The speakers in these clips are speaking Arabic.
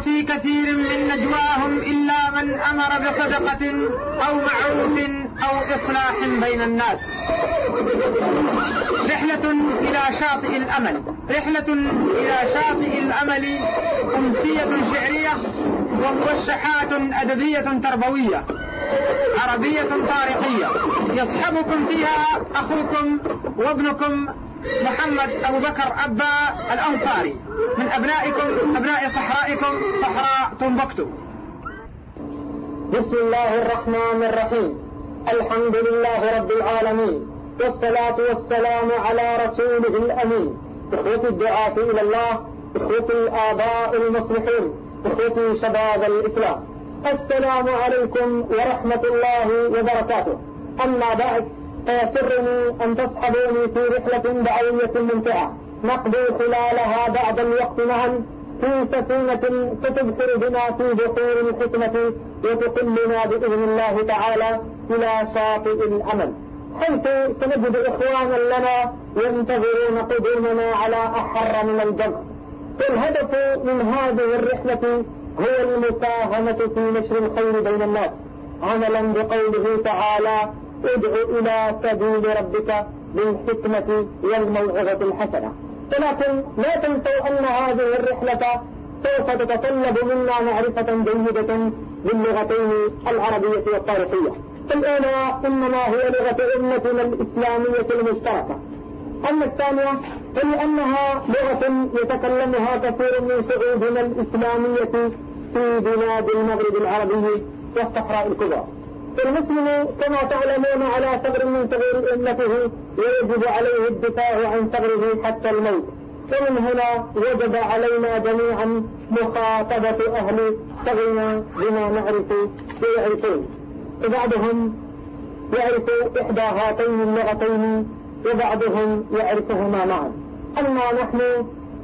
في كثير من نجواهم إلا من أمر بصدقة أو معروف أو إصلاح بين الناس. رحلة إلى شاطئ الأمل. رحلة إلى شاطئ الأمل أمسية شعرية ومرشحات أدبية تربوية. عربية طارقية. يصحبكم فيها أخوكم وابنكم محمد أبو بكر أبا الأنصاري. من أبنائكم أبناء صحرائكم صحراء تنبكتو. بسم الله الرحمن الرحيم. الحمد لله رب العالمين. والصلاة والسلام على رسوله الأمين. إخوتي الدعاة إلى الله إخوتي الآباء المصلحين إخوتي شباب الإسلام. السلام عليكم ورحمة الله وبركاته. أما بعد فيسرني أن تصحبوني في رحلة دعوية ممتعة نقضي خلالها بعض الوقت معا في سفينة ستبحر بنا في بحور الحكمة وتقلنا بإذن الله تعالى إلى شاطئ الأمل. حيث سنجد إخوانا لنا ينتظرون قدومنا على أحر من الجمع الهدف من هذه الرحلة هو المساهمة في نشر الخير بين الناس. عملا بقوله تعالى ادع إلى سبيل ربك بالحكمة والموعظة الحسنة. ولكن لا تنسوا أن هذه الرحلة سوف تتطلب منا معرفة جيدة باللغتين العربية والتاريخية الأولى إنما هي لغة أمتنا الإسلامية المشتركة. أما الثانية فلأنها لغة يتكلمها كثير من شعوبنا الإسلامية في بلاد المغرب العربي والصحراء الكبرى. فالمسلم كما تعلمون على ثغر من ثغور أمته ويجب عليه الدفاع عن ثغره حتى الموت. ومن هنا وجب علينا جميعا مخاطبة أهل ثغرنا بما نعرف ويعرفون. فبعضهم يعرف إحدى هاتين اللغتين وبعضهم يعرفهما معا. أما نحن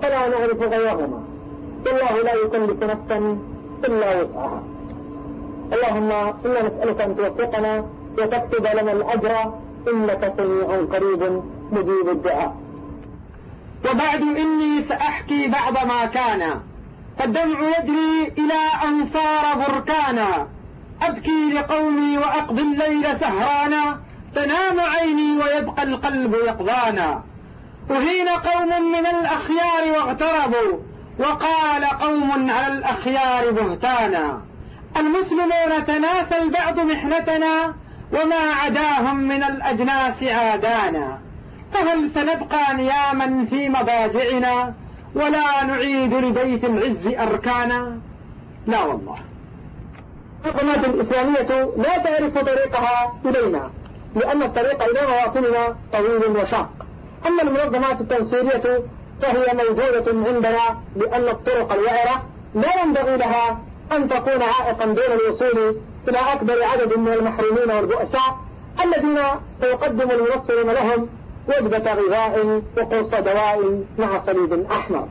فلا نعرف غيرهما. والله لا يكلف نفسا إلا وسعها. اللهم إنا نسألك أن توفقنا وتكتب لنا الأجر إنك سميع قريب مجيب الدعاء. وبعد إني سأحكي بعض ما كان. فالدمع يجري إلى أن صار بركانا. أبكي لقومي وأقضي الليل سهرانا. تنام عيني ويبقى القلب يقظانا أهين قوم من الأخيار واغتربوا. وقال قوم على الأخيار بهتانا. المسلمون تناسى البعض محنتنا وما عداهم من الأجناس عادانا فهل سنبقى نياما في مضاجعنا ولا نعيد لبيت العز أركانا؟ لا والله. الحكومات الإسلامية لا تعرف طريقها إلينا لأن الطريق إلى مواطننا طويل وشاق. أما المنظمات التنصيرية فهي موجودة عندنا لأن الطرق الوعرة لا ينبغي لها أن تكون عائقا دون الوصول إلى أكبر عدد من المحرومين والبؤساء الذين سيقدم المنصرون لهم وجبة غذاء وقرص دواء مع صليب أحمر.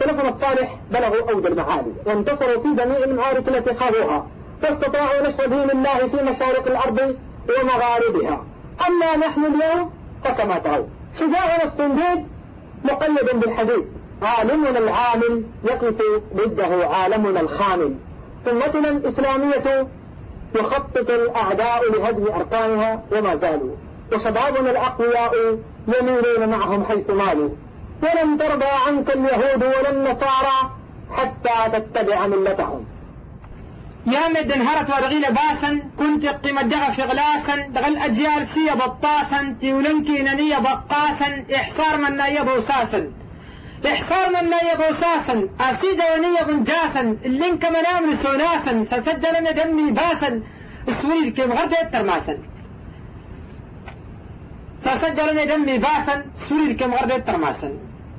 سلفنا الصالح بلغوا أوج المعالي وانتصروا في جميع المعارك التي خاضوها فاستطاعوا نشر دين الله في مشارق الأرض ومغاربها. أما نحن اليوم فكما ترون شجاعنا الصندوق مقيد بالحديث عالمنا العامل يقف ضده عالمنا الخامل. أمتنا الإسلامية يخطط الأعداء لهدم أركانها وما زالوا. وشبابنا الأقوياء يميلون معهم حيث مالوا. ولن ترضى عنك اليهود ولا النصارى حتى تتبع ملتهم. يا مد انهرت ورغيل باسا كنت دغا في غلاسا دغا الأجيال سي بطاسا تيولنكي ننية بقاسا إحصار من نايا بوساسا إحصار من نايا بوساسا أسيد ونية بنجاسا اللينك منام سوناسا سسجل دمي باسا اسوري كيف غدا ترماسا سسجل دمي باسا سوري كيف غدا ترماسا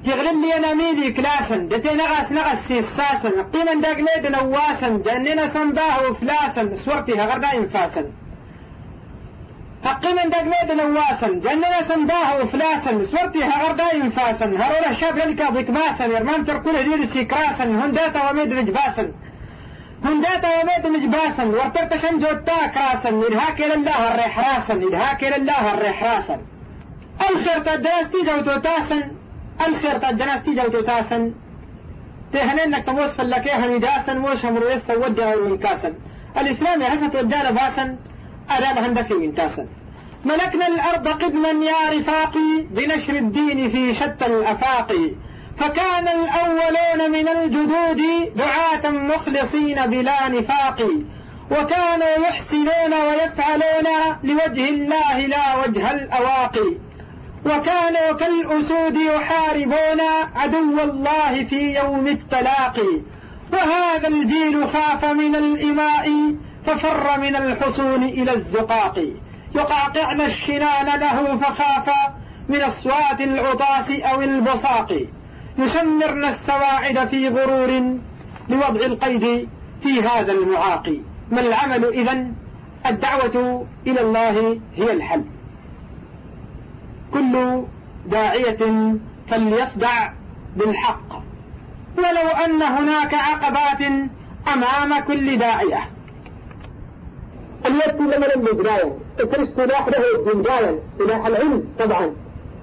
تغلل لي أنا ميلي كلاسا دتي نغس نغس سيساسا قيما داق ليد نواسا جننا سنباه وفلاسا سورتي هغردا انفاسا قيما داق ليد نواسا جننا سنباه وفلاسا سورتي هغردا انفاسا هرولا شاب لك ضكماسا يرمان تركول هدير سيكراسا هنداتا وميد نجباسا. هنداتا وميد نجباسا ورترت شنجو كراسا إدهاك لله الريح راسا إدهاك لله الريح راسا. الخير تدرستي زوتو تاسا الخير تجناستي جو تاسن تهنين انك تموس فلكيها نداسا موش همرو يسا ودها وينكاسا الإسلام يحسن ودانا باسا. أدانا هندك وينكاسا ملكنا الأرض قدما يا رفاقي بنشر الدين في شتى الأفاق. فكان الأولون من الجدود دعاة مخلصين بلا نفاق. وكانوا يحسنون ويفعلون لوجه الله لا وجه الأواقي وكانوا كالأسود يحاربون عدو الله في يوم التلاقي وهذا الجيل خاف من الإماء ففر من الحصون إلى الزقاق. يقعقعن الشنان له فخاف من أصوات العطاس أو البصاق. يشمرن السواعد في غرور لوضع القيد في هذا المعاق. ما العمل إذا الدعوة إلى الله هي الحل. كل داعية فليصدع بالحق. ولو أن هناك عقبات أمام كل داعية. اليد لمن المدراية اترش سلاح له الجندايا سلاح العلم طبعا.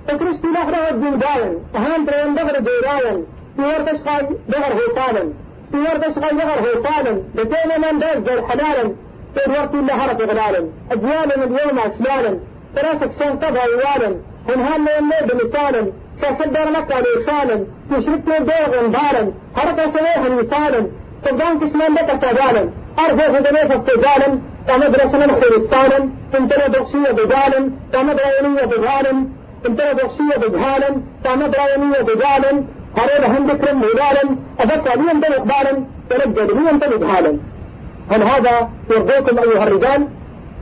اترش سلاح له الجندايا أهم ترين دغر ديرايا في وردش غاي دغر هيطالا في وردش غاي دغر هيطالا بتينا من داز حلالا. في ورتي الله هرب غلالا. أجيالا اليوم أسلالا. ثلاثة شان طبع إيوالا هنهان الليل بمثالا؟ كاسدر مكة لإرسالا يشركت دوغ انبالا هرب سويها مثالا. صدام كشمان لك تبالا. أرجو هدنيف ابتجالا ومدرسة من خلصانا انتنا بخشية بجالا ومدرسة بجالا انتنا بخشية بجهالا ومدرسة بجالا هرب هم ذكرا مهلالا أفكر لي أنت إقبالا ونجد لي أنت إجهالا هل هذا يرضيكم أيها الرجال؟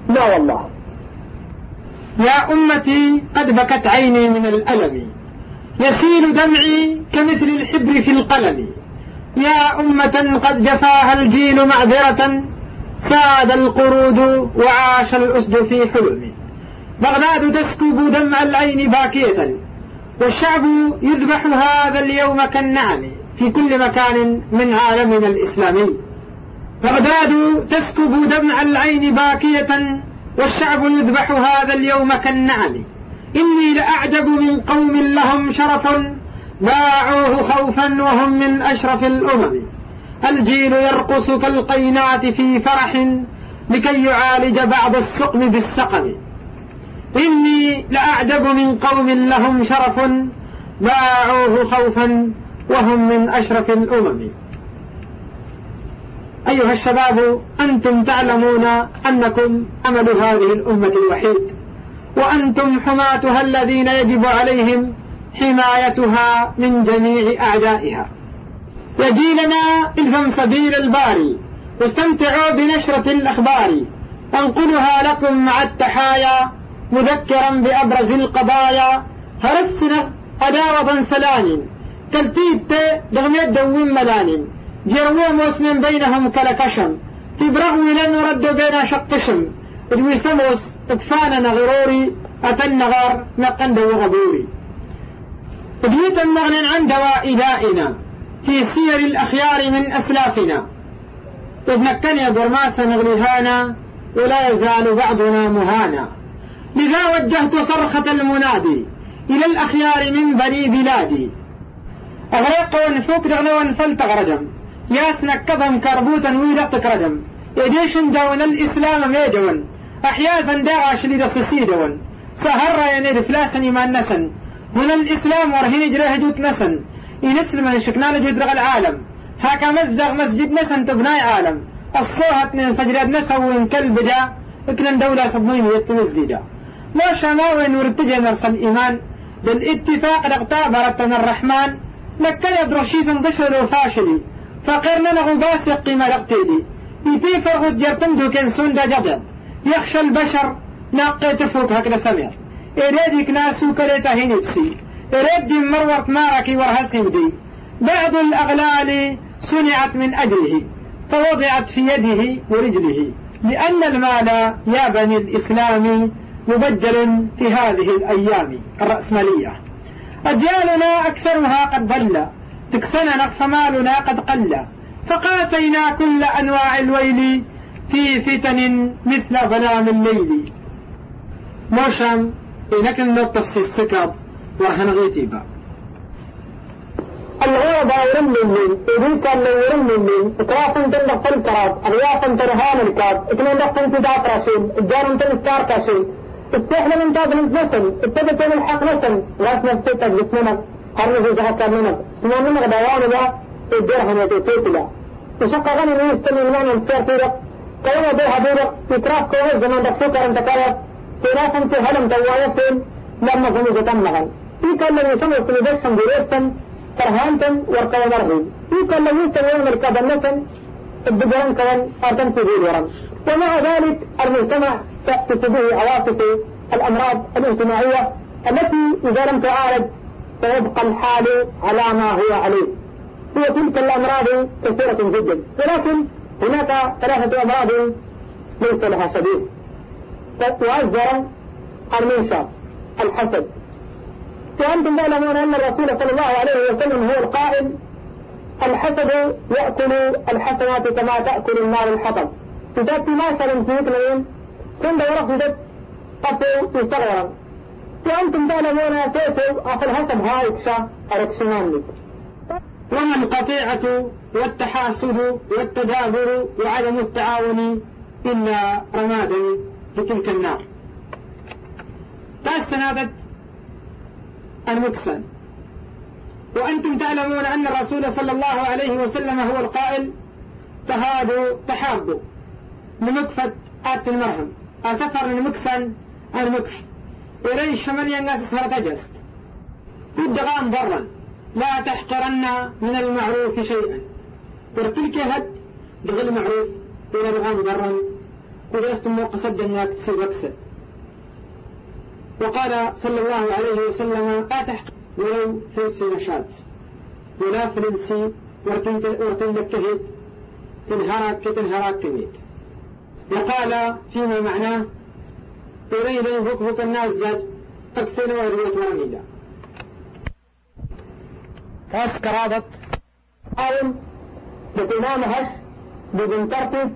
لا والله. يا أمتي قد بكت عيني من الألم. يسيل دمعي كمثل الحبر في القلم. يا أمة قد جفاها الجيل معذرة. ساد القرود وعاش الأسد في حلم. بغداد تسكب دمع العين باكية والشعب يذبح هذا اليوم كالنعم في كل مكان من عالمنا الإسلامي. بغداد تسكب دمع العين باكية والشعب يذبح هذا اليوم كالنعم. إني لأعجب من قوم لهم شرف باعوه خوفا وهم من أشرف الأمم. الجيل يرقص كالقينات في فرح لكي يعالج بعض السقم بالسقم إني لأعجب من قوم لهم شرف باعوه خوفا وهم من أشرف الأمم. أيها الشباب أنتم تعلمون أنكم أمل هذه الأمة الوحيد وأنتم حماتها الذين يجب عليهم حمايتها من جميع أعدائها. يجيلنا الزم سبيل الباري واستمتعوا بنشرة الأخبار. أنقلها لكم مع التحايا مذكرا بأبرز القضايا. هرسنا أداوة سلان كالتيت دغميت دوم ملان. جروا موسم بينهم كلكشم في برغم لن رد بين شقشم. الوسموس اكفانا نغروري أتن نغار نقن دو غبوري. بيتا مغنى عن دواء دائنا في سير الأخيار من أسلافنا. إذ مكن برماس نغلهانا ولا يزال بعضنا مهانا. لذا وجهت صرخة المنادي إلى الأخيار من بني بلادي. أغرق ونفوك دغنا ونفلت غرجم. ياس نكظم كربوتا ويلقتك رجم يديش دون الإسلام ميجون. أحيازا داعش لدخسسي دون سهر ينير فلاسني ما نسن هنا الإسلام ورهين جراه نسن. ينسلم شكنا جوت رغ العالم. هاكا مزق مسجد نسن تبناي عالم. الصوهت من سجرات نسو كلب جا اكنا دولة سبوين يتمزجا ما شماوين ورتجا نرسل الإيمان للاتفاق رقتابرتنا الرحمن. لكن يدرشيزا بشر فاشلي فقرنا له باسق قيمة رقتيدي. يتيفر جرتم دو كان سوندا جدد. يخشى البشر ناقيت فوق هكذا سمير. إريدك ناسو كريتا هينبسي إريد مرورت ماركي ورهسي ودي. بعض الأغلال صنعت من أجله فوضعت في يده ورجله. لأن المال يا بني الإسلام مبجل في هذه الأيام الرأسمالية. أجيالنا أكثرها قد ضل تكسننا فمالنا قد قل. فقاسينا كل أنواع الويل في فتن مثل ظلام الليل. موشم إنك النطف السكب ورهن غيتيبا الغوضة يرمي إذيك اللي يرمي إكرافا تندق الكراب أغيافا ترهان الكاب إكنا ندق انتداء كاشين إجارا تنستار كاشين استحنا من تاب نسل اتبت من الحق نسل غاس نفسي تجلس منك قرن في جهة منك سنان منك دوان لا الدرهم يتوتيت لا وشق غني من يستمي المعنى السير فيرك كلمة بيها بيرك إكراف كوهز زمان دقسوك أنت كارت إكرافا تهلم توايسين لما كنوا جتمغن في كان لم يسمى بدشن بريسن فرهانتا ورقوا مرهي في كان لم يسمى يوم الكابنة الدجان كان أرتم ورم. ومع ذلك المجتمع تأتي به عواصف الأمراض الاجتماعية التي إذا لم تعالج سيبقى الحال على ما هو عليه. هي تلك الأمراض كثيرة جدا. ولكن هناك ثلاثة أمراض ليس لها سبيل. وأصدر المنشار الحسد وأنتم تعلمون أن الرسول صلى الله عليه وسلم هو القائل الحسد يأكل الحسنات كما تأكل النار الحطب. تدات ما شرم في اثنين سند ورق تدات قطو يستغرم وأنتم تعلمون سيتو أفل حسب هاي كشا أركشمان لك وما القطيعة والتحاسد والتدابر وعدم التعاون إلا رمادا لتلك النار. تاسنادت المكسن وأنتم تعلمون أن الرسول صلى الله عليه وسلم هو القائل تهادوا تحابوا لمكفة آت المرهم. أسفر لمكسن المكف وليش شمال الناس سهر تجست والدغام ضرا لا تحقرن من المعروف شيئا. ورتلك هد دغل معروف. إلى الغام ضرا ودرست موقصد أنك تصير وكسد وقال صلى الله عليه وسلم لا تحقق ولو فلسي نشاط ولا فلنسي ورتن لكهد تنهرك تنهرك كميت وقال فيما معناه إلي لي هك هك الناس زاد أكثر وهرية ورميدا. كاس كرادة قائم بتنام هش بدون ترتب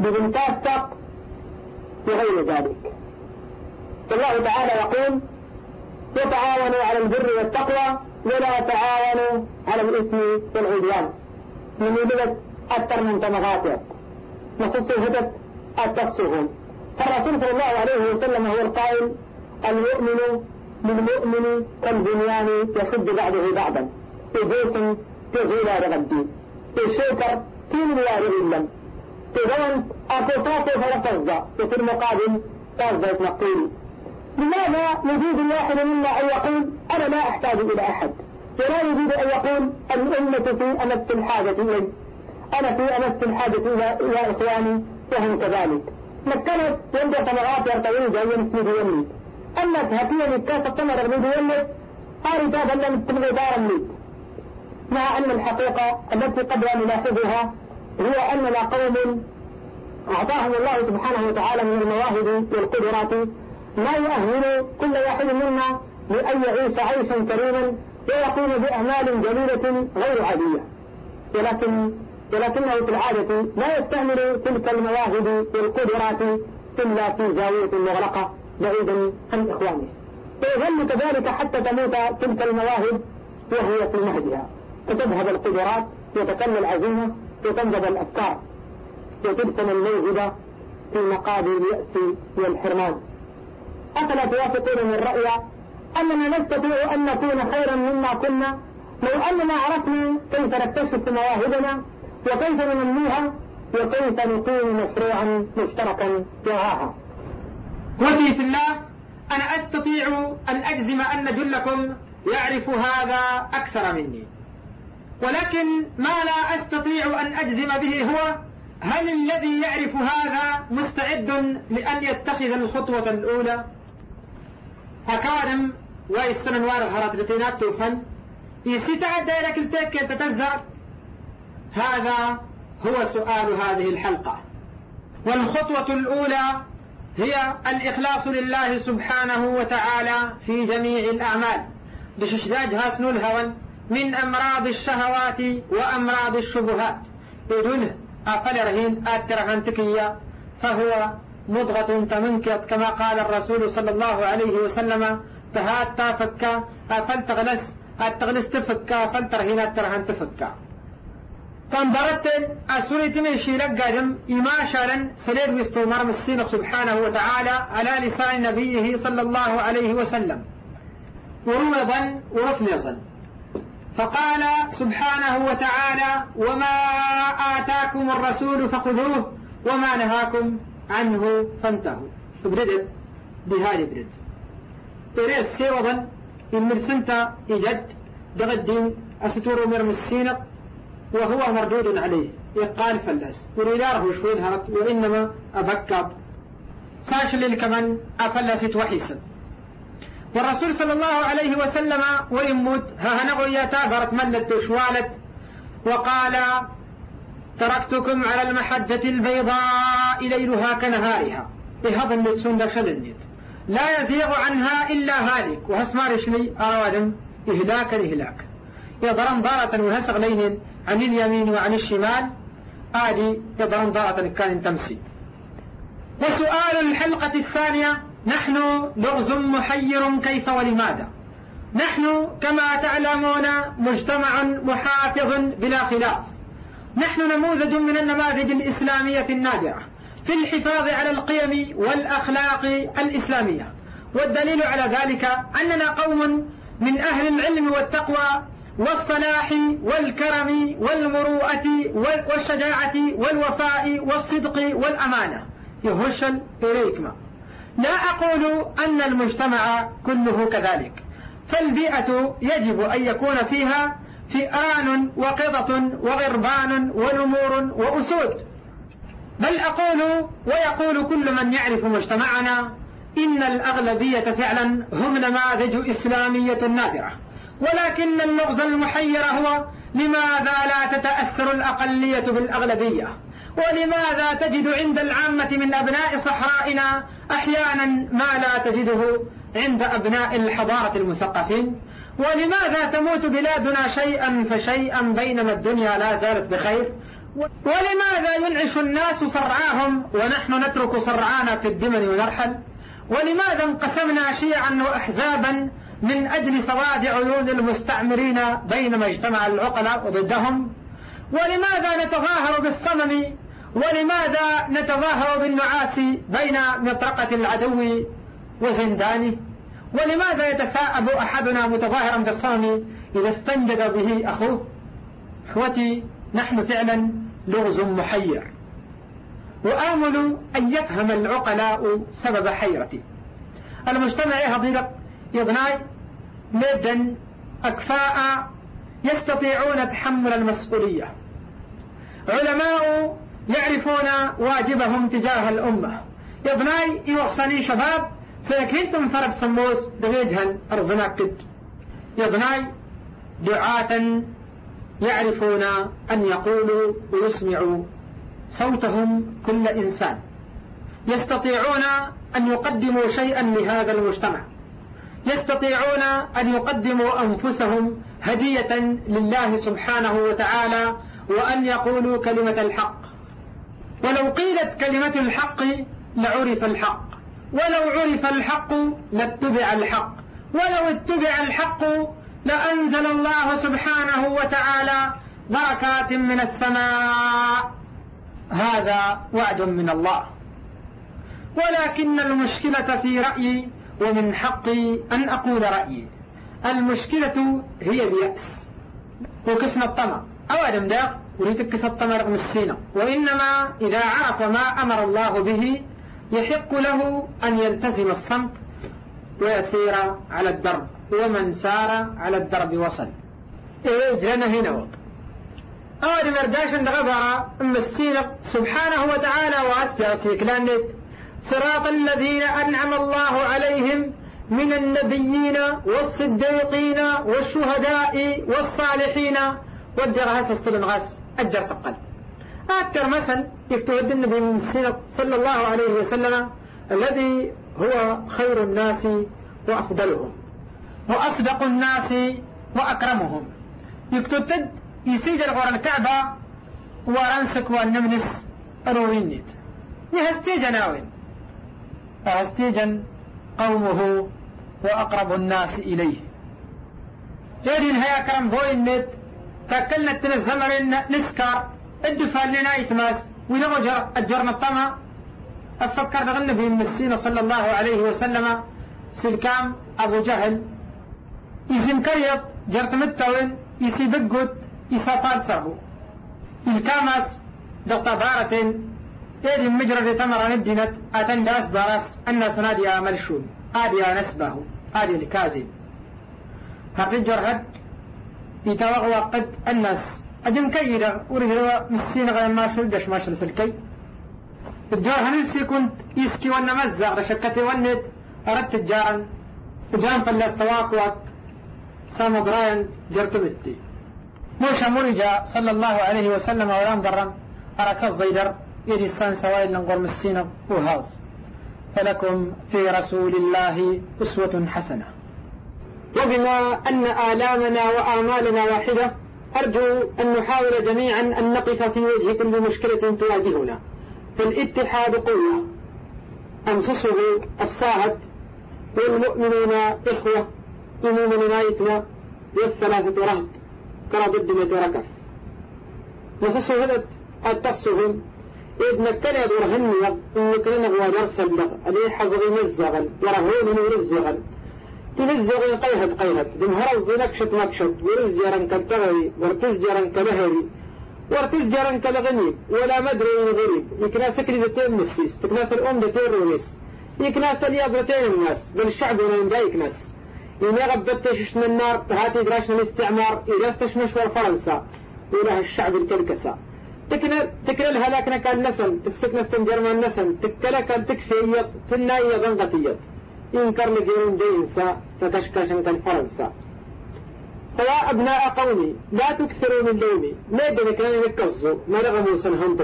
بدون وغير ذلك. الله تعالى يقول وتعاونوا على البر والتقوى ولا تعاونوا على الإثم والعدوان من يبدأ أكثر من تمغاتات نصصوا هدت التصهم فالرسول صلى الله عليه وسلم هو القائل المؤمن للمؤمن كالبنيان يشد بعضه بعضا. إجيس تزول الدين. الشكر كين يا رجل إذا أكو فاتو فلا تفضى وفي المقابل تفضى تنقيل لماذا يجيد الواحد منا أن يقول أنا لا أحتاج إلى أحد؟ ولا يجيد أن يقول الأمة في أمس الحاجة إلي. أنا في أمس الحاجة إلى إخواني وهم كذلك. مكنت يندى ثمرات يرتوي جاي مسجد يمي أما تهتيني الكاسة تمر رغم يمي قال تابا لم تبغي دارا لي. مع أن الحقيقة التي قد نلاحظها هي أننا قوم أعطاهم الله سبحانه وتعالى من المواهب والقدرات ما يؤهل كل واحد منا لأن يعيش عيشا كريما ويقوم بأعمال جميلة غير عادية. ولكن ولكنه في العادة لا يستعمل تلك المواهب والقدرات إلا في زاوية مغلقة بعيدا عن إخوانه. ويظل كذلك حتى تموت تلك المواهب وهي في مهدها. فتذهب القدرات وتكل العزيمة وتنجب الأفكار. وتدفن الموهبة في مقابل اليأس والحرمان. أفلا توافقون من الرأي أننا نستطيع أن نكون خيرا مما كنا لو أننا عرفنا كيف نكتشف مواهبنا وكيف ننميها وكيف نقيم مشروعا مشتركا يرعاها وجهي في الله أنا أستطيع أن أجزم أن جلكم يعرف هذا أكثر مني. ولكن ما لا أستطيع أن أجزم به هو هل الذي يعرف هذا مستعد لأن يتخذ الخطوة الأولى؟ هكارم ويستنن وارغ هرات لتينات توفن. يسيتعد دائرك التك تتزع هذا هو سؤال هذه الحلقة. والخطوة الأولى هي الإخلاص لله سبحانه وتعالى في جميع الأعمال. بششداج هاسنو الهون من أمراض الشهوات وأمراض الشبهات. بدونه أقل رهين آترهن تكية فهو مضغة تمنكت كما قال الرسول صلى الله عليه وسلم تهات تافكا أفل تغلس التغلس تفكا فلتر هنا ترهن تفكا فانبرت أسوري تمشي لقادم إما شالا سليل مستومر مسينك سبحانه وتعالى على لسان نبيه صلى الله عليه وسلم. وروضا ورفنصا فقال سبحانه وتعالى وما آتاكم الرسول فخذوه وما نهاكم عنه فانتهوا. بدد دهالي بدد إريس سيرضا المرسنتا إجد دغدين أستورو مرمسينق وهو مردود عليه. يقال فلس وريداره شوين هرت وإنما أبكب ساشل كمن أفلست وحيسا والرسول صلى الله عليه وسلم ويموت ها هنغو تاغرت ملت شوالت. وقال تركتكم على المحجة البيضاء ليلها كنهارها. إهضا لتسون دخل لا يزيغ عنها إلا هالك. وهسمارش لي أرادم إهلاكا إهلاك يضرم ضارة وهسغ لين عن اليمين وعن الشمال. آدي يضرم ضارة كان تمسي. وسؤال الحلقة الثانية نحن لغز محير كيف ولماذا؟ نحن كما تعلمون مجتمع محافظ بلا خلاف. نحن نموذج من النماذج الإسلامية النادرة في الحفاظ على القيم والأخلاق الإسلامية. والدليل على ذلك أننا قوم من أهل العلم والتقوى والصلاح والكرم والمروءة والشجاعة والوفاء والصدق والأمانة. يهشل إليكما لا أقول أن المجتمع كله كذلك فالبيئة يجب أن يكون فيها فئان وقطط وغربان ونمور وأسود. بل أقول ويقول كل من يعرف مجتمعنا إن الأغلبية فعلا هم نماذج إسلامية نادرة. ولكن اللغز المحير هو لماذا لا تتأثر الأقلية بالأغلبية؟ ولماذا تجد عند العامة من أبناء صحرائنا أحيانا ما لا تجده عند أبناء الحضارة المثقفين؟ ولماذا تموت بلادنا شيئا فشيئا بينما الدنيا لا زالت بخير؟ ولماذا ينعش الناس صرعاهم ونحن نترك صرعانا في الدمن ونرحل ولماذا انقسمنا شيعا وأحزابا من أجل سواد عيون المستعمرين بينما اجتمع العقلاء ضدهم؟ ولماذا نتظاهر بالصمم؟ ولماذا نتظاهر بالنعاس بين مطرقة العدو وزندانه؟ ولماذا يتثاءب أحدنا متظاهرا بالصمم إذا استنجد به أخوه؟ إخوتي نحن فعلا لغز محير. وآمل أن يفهم العقلاء سبب حيرتي. المجتمع هضيرق يبناي مدا أكفاء يستطيعون تحمل المسؤولية. علماء يعرفون واجبهم تجاه الأمة. يبناي يوصني شباب سيكنتم فرب سموس دغيجهن أرزناك كد يبناي دعاة يعرفون أن يقولوا ويسمعوا صوتهم كل إنسان. يستطيعون أن يقدموا شيئا لهذا المجتمع. يستطيعون أن يقدموا أنفسهم هدية لله سبحانه وتعالى وأن يقولوا كلمة الحق. ولو قيلت كلمة الحق لعرف الحق. ولو عرف الحق لاتبع الحق. ولو اتبع الحق لأنزل الله سبحانه وتعالى بركات من السماء. هذا وعد من الله. ولكن المشكلة في رأيي ومن حقي أن أقول رأيي. المشكلة هي اليأس. وكسن الطمع. أو أدم داق؟ وريد كس الطمع رقم السينة وإنما إذا عرف ما أمر الله به يحق له أن يلتزم الصمت ويسير على الدرب ومن سار على الدرب وصل. إيه جلنا هنا وط أول مرداش عند غبرة أم السينة سبحانه وتعالى وأسجى سيكلانت صراط الذين أنعم الله عليهم من النبيين والصديقين والشهداء والصالحين. والدرهاس استلن غاس أجر تقل. أكثر مثل يكتب النبي من صلى الله عليه وسلم الذي هو خير الناس وأفضلهم وأصدق الناس وأكرمهم. يكتب تد يسيج القرآن الكعبة ورنسك والنمنس روينيت يهستيج ناوين فاستيجا قومه وأقرب الناس إليه. يدين هيا كرم النت تاكلنا التنزمر نسكر. الدفع لنا يتماس. ونغجر أجرنا الطمع أفكر نغنى في المسينة صلى الله عليه وسلم. سلكام أبو جهل. يسم كريط جرت متوين. يسي بقود يسا سرهو الكامس دقة بارة يدي مجرد تمر ندنت أتن داس دارس الناس نادي ملشون آدي نسبه آدي الكازم هقد جرهد يتوغوى قد الناس. أجن كيدا ورهوا مسين غير ما شلدش ما شل سلكي الجار هنسي كنت يسكي وأنا مزق رشكتي وند أردت الجارن جان فلس تواقوك سام دراين جرتبتي موشا مرجا صلى الله عليه وسلم ولام درم أرسى الزيدر. يدي السان سوائل لنقر مسينا وهاز. فلكم في رسول الله أسوة حسنة. وبما أن آلامنا وآمالنا واحدة أرجو أن نحاول جميعا أن نقف في وجه كل مشكلة تواجهنا. فالاتحاد قوة أمسسه الصاعد والمؤمنون إخوة. إمام نايتنا والثلاثة رهد كرب الدنيا ركف مسسه هذا التصهم إذ نكلا برهن إنك لنغوى درس اللغ عليه حظغي مزغل يرهون من تنزغ قيهد قيهد. دم هرز نكشت نكشت ورز جرن كالتغري ورتز جرن كلهري ورتز جرن كالغني. ولا مدري غريب. يكناس كلمتين مسيس. تكناس الأم دتين رونيس يكناس اليابرتين الناس. بل الشعب ولا ينجا يكناس إن يغبت تشش من النار تهاتي دراشنا الاستعمار. إذا استشمش فرنسا. وله الشعب الكلكسة تكنا الهلاكنا كان نسل السكنة استنجرنا النسل تكلا كان تكفي تنايا ضنغتيت إنكر لجيرون دينسا تتشكشن كالفرنسا فيا أبناء قومي لا تكثروا من لومي ما بنك لن يكزوا ما رغموا سنهم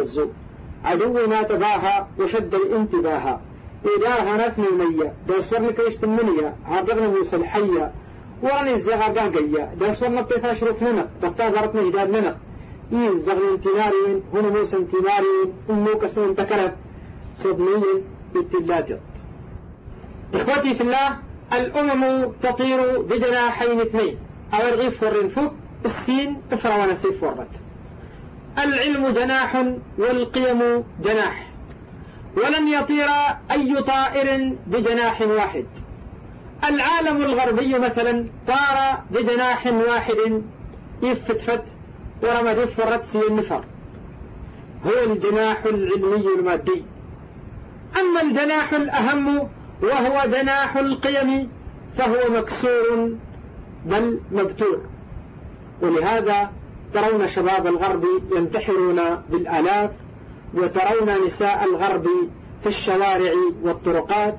عدونا تباها وشد الانتباه إدارها ناس المية داسورنا كيش تمنية. عبرنا موسى الحية وأنا الزغا قهقية داسورنا بطيفا شروف لنا دقتا ضرطنا جداد لنا إيه الزغن انتنارين هنا موسى انتنارين أموك سنين تكرت صدنين بالتلاتط إخوتي في الله الأمم تطير بجناحين اثنين. أو الغيف والرنفك السين افرى ونسيف ورد العلم جناح والقيم جناح. ولن يطير أي طائر بجناح واحد. العالم الغربي مثلا طار بجناح واحد. يفتفت ورمى دف الرتسي النفر هو الجناح العلمي المادي. أما الجناح الأهم وهو جناح القيم فهو مكسور بل مبتور ولهذا ترون شباب الغرب ينتحرون بالآلاف وترون نساء الغرب في الشوارع والطرقات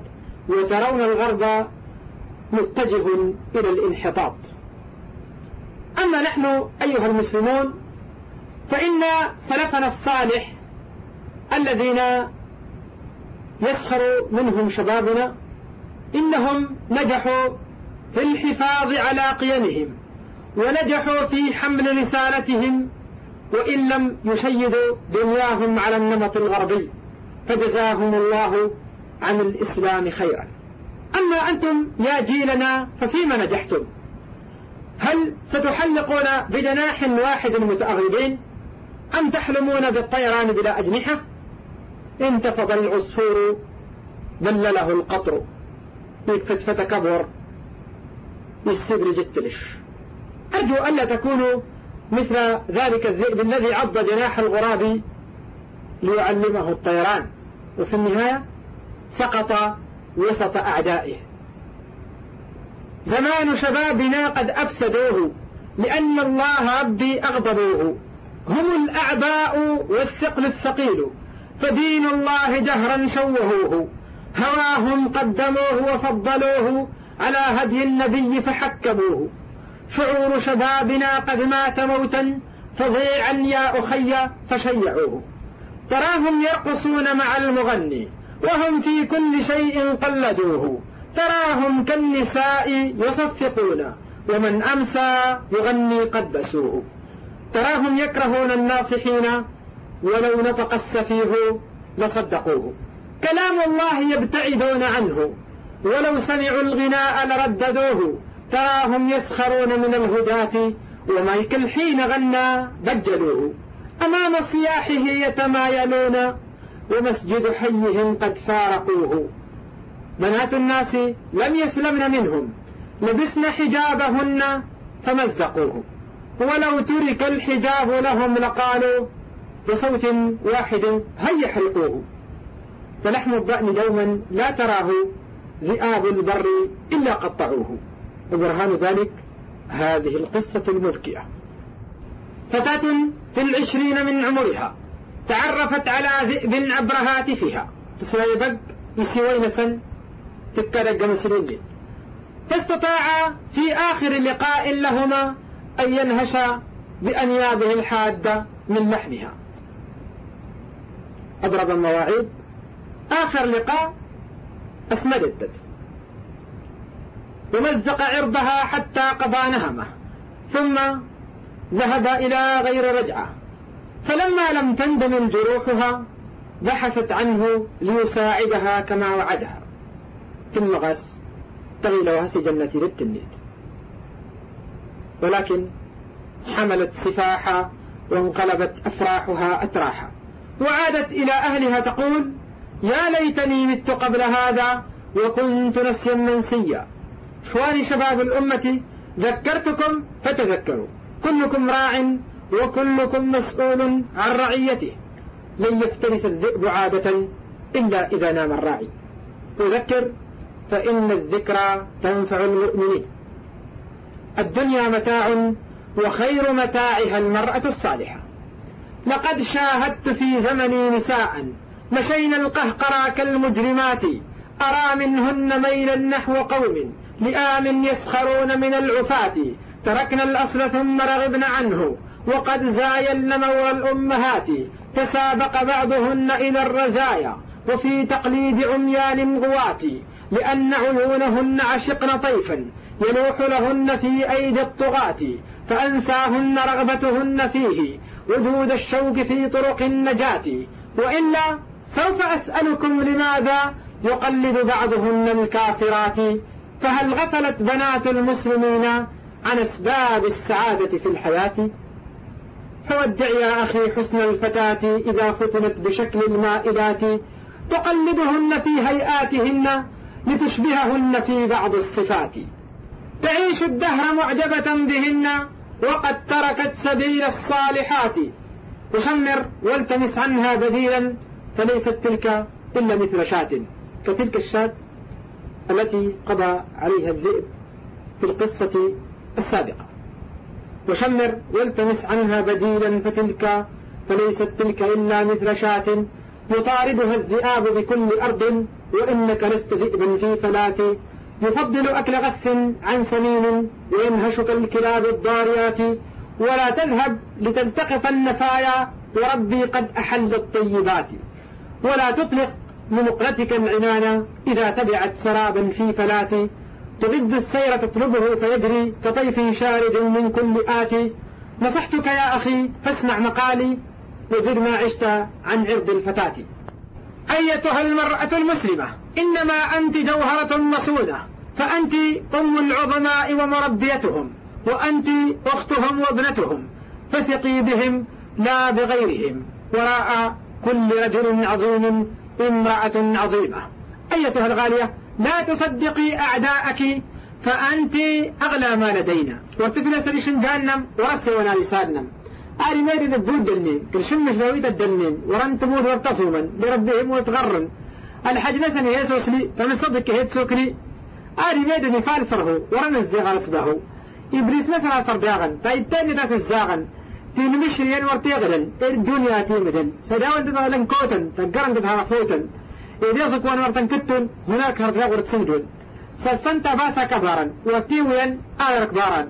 وترون الغرب متجه إلى الانحطاط. أما نحن أيها المسلمون فإن سلفنا الصالح الذين يسخر منهم شبابنا إنهم نجحوا في الحفاظ على قيمهم ونجحوا في حمل رسالتهم وإن لم يشيدوا دنياهم على النمط الغربي فجزاهم الله عن الإسلام خيرا. أما أنتم يا جيلنا ففيما نجحتم؟ هل ستحلقون بجناح واحد متأغربين أم تحلمون بالطيران بلا أجنحة؟ انتفض العصفور ذلله القطر. يكفت كبر. يستدرج جتلش أرجو ألا تكونوا مثل ذلك الذئب الذي عض جناح الغراب ليعلمه الطيران. وفي النهاية سقط وسط أعدائه. زمان شبابنا قد أفسدوه لأن الله ربي أغضبوه. هم الأعباء والثقل الثقيل. فدين الله جهرا شوهوه هواهم قدموه وفضلوه على هدي النبي فحكموه. شعور شبابنا قد مات موتا فضيعا يا أخي فشيعوه. تراهم يرقصون مع المغني وهم في كل شيء قلدوه. تراهم كالنساء يصفقون ومن أمسى يغني قد بسوه. تراهم يكرهون الناصحين ولو نطق السفيه لصدقوه. كلام الله يبتعدون عنه. ولو سمعوا الغناء لرددوه. تراهم يسخرون من الهداة. ومايكل حين غنى بجلوه أمام صياحه يتمايلون. ومسجد حيهم قد فارقوه. بنات الناس لم يسلمن منهم. لبسن حجابهن فمزقوه. ولو ترك الحجاب لهم لقالوا بصوت واحد هيا حرقوه فلحم الضأن دوما لا تراه ذئاب البر إلا قطعوه. وبرهان ذلك هذه القصة الملكية. فتاة في العشرين من عمرها تعرفت على ذئب عبر هاتفها تسوي بق يسوي نسن تكرق مسلين فاستطاع في آخر لقاء لهما أن ينهش بأنيابه الحادة من لحمها. أضرب المواعيد. آخر لقاء أسمدت ومزق عرضها حتى قضى نهمه. ثم ذهب إلى غير رجعة. فلما لم تندمل جروحها بحثت عنه ليساعدها كما وعدها. ثم غس تغيل وهس جنة للتنيت ولكن حملت سفاحا وانقلبت أفراحها أتراحا. وعادت إلى أهلها تقول يا ليتني مت قبل هذا وكنت نسيا منسيا. إخواني شباب الأمة ذكرتكم فتذكروا. كلكم راع وكلكم مسؤول عن رعيته. لن يفترس الذئب عادة إلا إذا نام الراعي. أذكر فإن الذكرى تنفع المؤمنين. الدنيا متاع وخير متاعها المرأة الصالحة. لقد شاهدت في زمني نساء مشين القهقرى كالمجرمات أرى منهن ميلا نحو قوم لآم يسخرون من العفاة تركنا الأصل ثم رغبن عنه وقد زايلن مور الأمهات تسابق بعضهن إلى الرزايا وفي تقليد عميان غوات لأن عيونهن عشقن طيفا يلوح لهن في أيدي الطغاة فأنساهن رغبتهن فيه وجود الشوق في طرق النجاة. وإلا سوف أسألكم لماذا يقلد بعضهن الكافرات؟ فهل غفلت بنات المسلمين عن أسباب السعادة في الحياة؟ فودع يا أخي حسن الفتاة إذا فتنت بشكل المائلات تقلدهن في هيئاتهن لتشبههن في بعض الصفات. تعيش الدهر معجبة بهن وقد تركت سبيل الصالحات. وشمر والتمس عنها بديلا فليست تلك إلا مثل شاة. كتلك الشاة التي قضى عليها الذئب في القصة السابقة. وشمر والتمس عنها بديلا فتلك فليست تلك إلا مثل شاة. يطاردها الذئاب بكل أرض وإنك لست ذئبا في فلاة. يفضل أكل غث عن سمين وينهشك الكلاب الضاريات ولا تذهب لتلتقط النفايا وربي قد أحل الطيبات. ولا تطلق لمقلتك العنان إذا تبعت سرابا في فلاة تغد السير تطلبه فيجري كطيف شارد من كل آت. نصحتك يا أخي فاسمع مقالي وزد ما عشت عن عرض الفتاة. أيتها المرأة المسلمة؟ إنما أنت جوهرة مصونة فأنت أم العظماء ومربيتهم وأنت أختهم وابنتهم فثقي بهم لا بغيرهم وراء كل رجل عظيم امرأة عظيمة. أيتها الغالية لا تصدقي أعداءك فأنت أغلى ما لدينا. وارتفنا سريشن جهنم ورسي ونا لسانم أري ميري نبود دلنين كل شمش لويت الدلنين ورن تموت ورتصوما لربهم وتغرن. الحج نسني يسوس لي فمن صدق هيت سوكري أري ميري نفال سره ورن الزغر سبه إبليس نسنا صرداغن تايتاني تاس الزاغن. تين مشريين ورتيغلن الدنيا تيمدن سداون تدغلن كوتن تقرن تدها فوتن إذا سكوان ورتن كتن هناك هرقا ورتسمدون سسنتا باسا كبارا وتيوين آيرك باران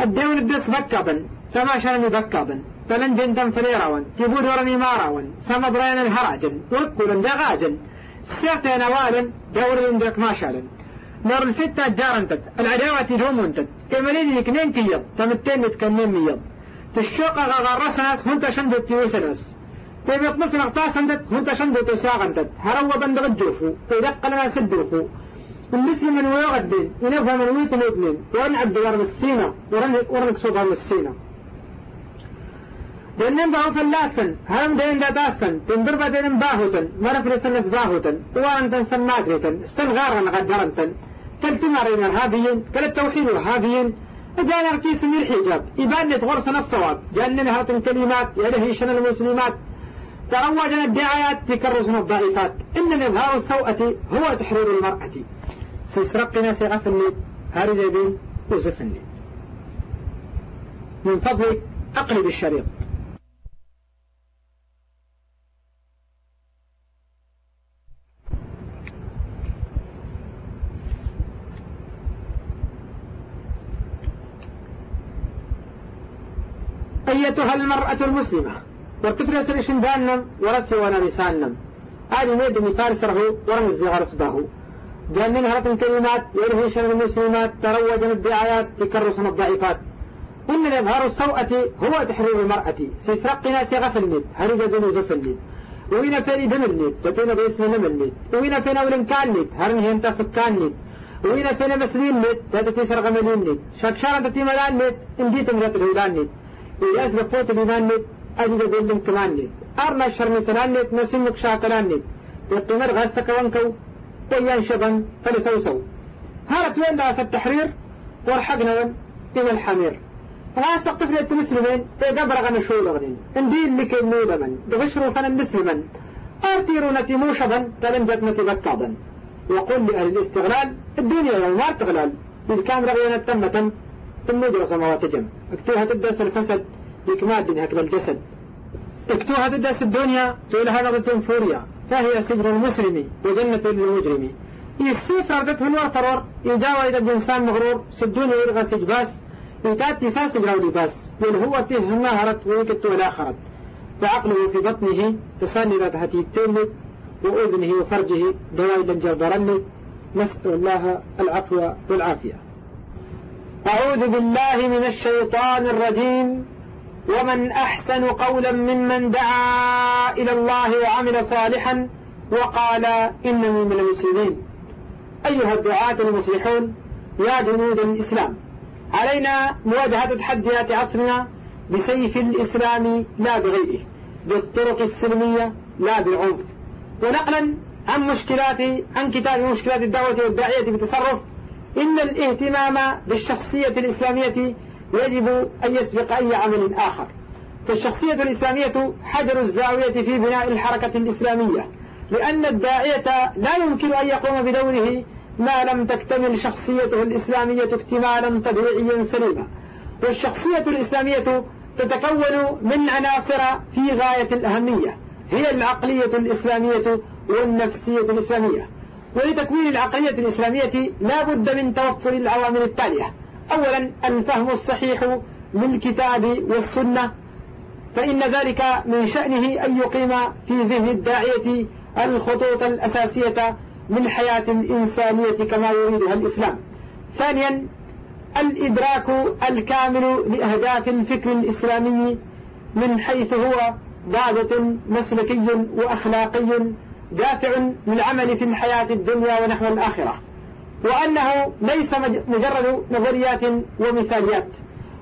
الدون الدس بكابن فما شانني بكابن. فلن جندن فريراون تبود ورني ماراون. سما برين الهراجن وكلن دغاجن سيرتين والن دور عندك ما شالن نار الفتة جارنتت العداوة تجومنتت كمالين يكنين كيض تمتين تكنين ميض تشوق غغرسناس هنت شندت تيوسناس تبيق مثل اغتاسندت هنت شندت تساغندت هروا بندغ الجوفو. تدق لنا سدوفو. المسلم من ويغدين ينفهم من ويت مدلين ورن عبد ورن السينة ورن ورن من السينة دنن باو فلاسن هم دين داتاسن تندر بدين باهوتن مرف لسنس باهوتن وانتن سناكريتن استنغارن غدرنتن كالتمارين الهابيين كالتوحيد الهابيين جانا ركيس من الحجاب إبانة غرسنا الصواب جاننا هات الكلمات يلهيشنا المسلمات تروجنا الدعايات تكرسنا الضعيفات إن إظهار السوءة هو تحرير المرأة سيسرقنا سيغفلني هاري بين وزفني من فضلك أقلب الشريط أيتها المرأة المسلمة؟ وارتفرس رشن جانم ورسي وأنا رسانم هذه ميد مثال سره ورم الزغر سباه جانن هرة الكلمات يرهشن المسلمات تروجن الدعايات تكرسن الضعيفات. إن الإظهار السوءة هو تحرير المرأة. سيسرقنا سيغف الميد هرج دون زف الميد وين فيني دم الميد تتينا باسم نم الميد وين فينا ولن كان ميد هرن هنتا فكان ميد وين فينا مسلين ميد تتتي سرغ ملين ميد شكشارة تتي ملان ميد انديت مرات الهولان ميد وياس بفوت ميد أجد دلم كمان ميد أرنا الشر مثلان ميد نسمك ميد يقتمر غسك وانكو ويان شبن فلسوسو. هارت وين داس التحرير؟ ورحقنا إلى الحمير. غاسق طفل المسلمين تقبر غن شو لغنين. اندين لك النوبة من بغشروا فن المسلما ارتيروا نتي موشبا تلم جتنتي بكاضا وقل لأهل الاستغلال الدنيا يوم تغلال. كان رغينا تمة ثم ندرس مواتجم اكتوها تدس الفسد بكماد هكذا الجسد. اكتوها تدس الدنيا تقول هذا فوريا فهي سجن المسلم وجنة للمجرم يسيف ردته نور فرور يجاوى إذا الإنسان مغرور سدوني يلغى سجباس يتأتي ساس جراودي باس. بل هو ما هرت ويكت ولا خرت فعقله في بطنه تساندت هتي التمت وأذنه وفرجه دوائدا جردرني نسأل الله العفو والعافية. أعوذ بالله من الشيطان الرجيم. ومن أحسن قولا ممن دعا إلى الله وعمل صالحا وقال إنني من المسلمين. أيها الدعاة المصلحون يا جنود الإسلام علينا مواجهة تحديات عصرنا بسيف الإسلام لا بغيره بالطرق السلمية لا بالعنف ونقلا عن مشكلات عن كتاب مشكلات الدعوة والداعية بتصرف إن الاهتمام بالشخصية الإسلامية يجب أن يسبق أي عمل آخر. فالشخصية الإسلامية حجر الزاوية في بناء الحركة الإسلامية لأن الداعية لا يمكن أن يقوم بدوره ما لم تكتمل شخصيته الإسلامية اكتمالا طبيعيا سليما. والشخصية الإسلامية تتكون من عناصر في غاية الأهمية هي العقلية الإسلامية والنفسية الإسلامية. ولتكوين العقلية الإسلامية لا بد من توفر العوامل التالية. أولا الفهم الصحيح للكتاب والسنة فإن ذلك من شأنه أن يقيم في ذهن الداعية الخطوط الأساسية للحياة الإنسانية كما يريدها الإسلام. ثانيا الإدراك الكامل لأهداف الفكر الإسلامي من حيث هو ضابط مسلكي وأخلاقي دافع للعمل في الحياة الدنيا ونحو الآخرة وأنه ليس مجرد نظريات ومثاليات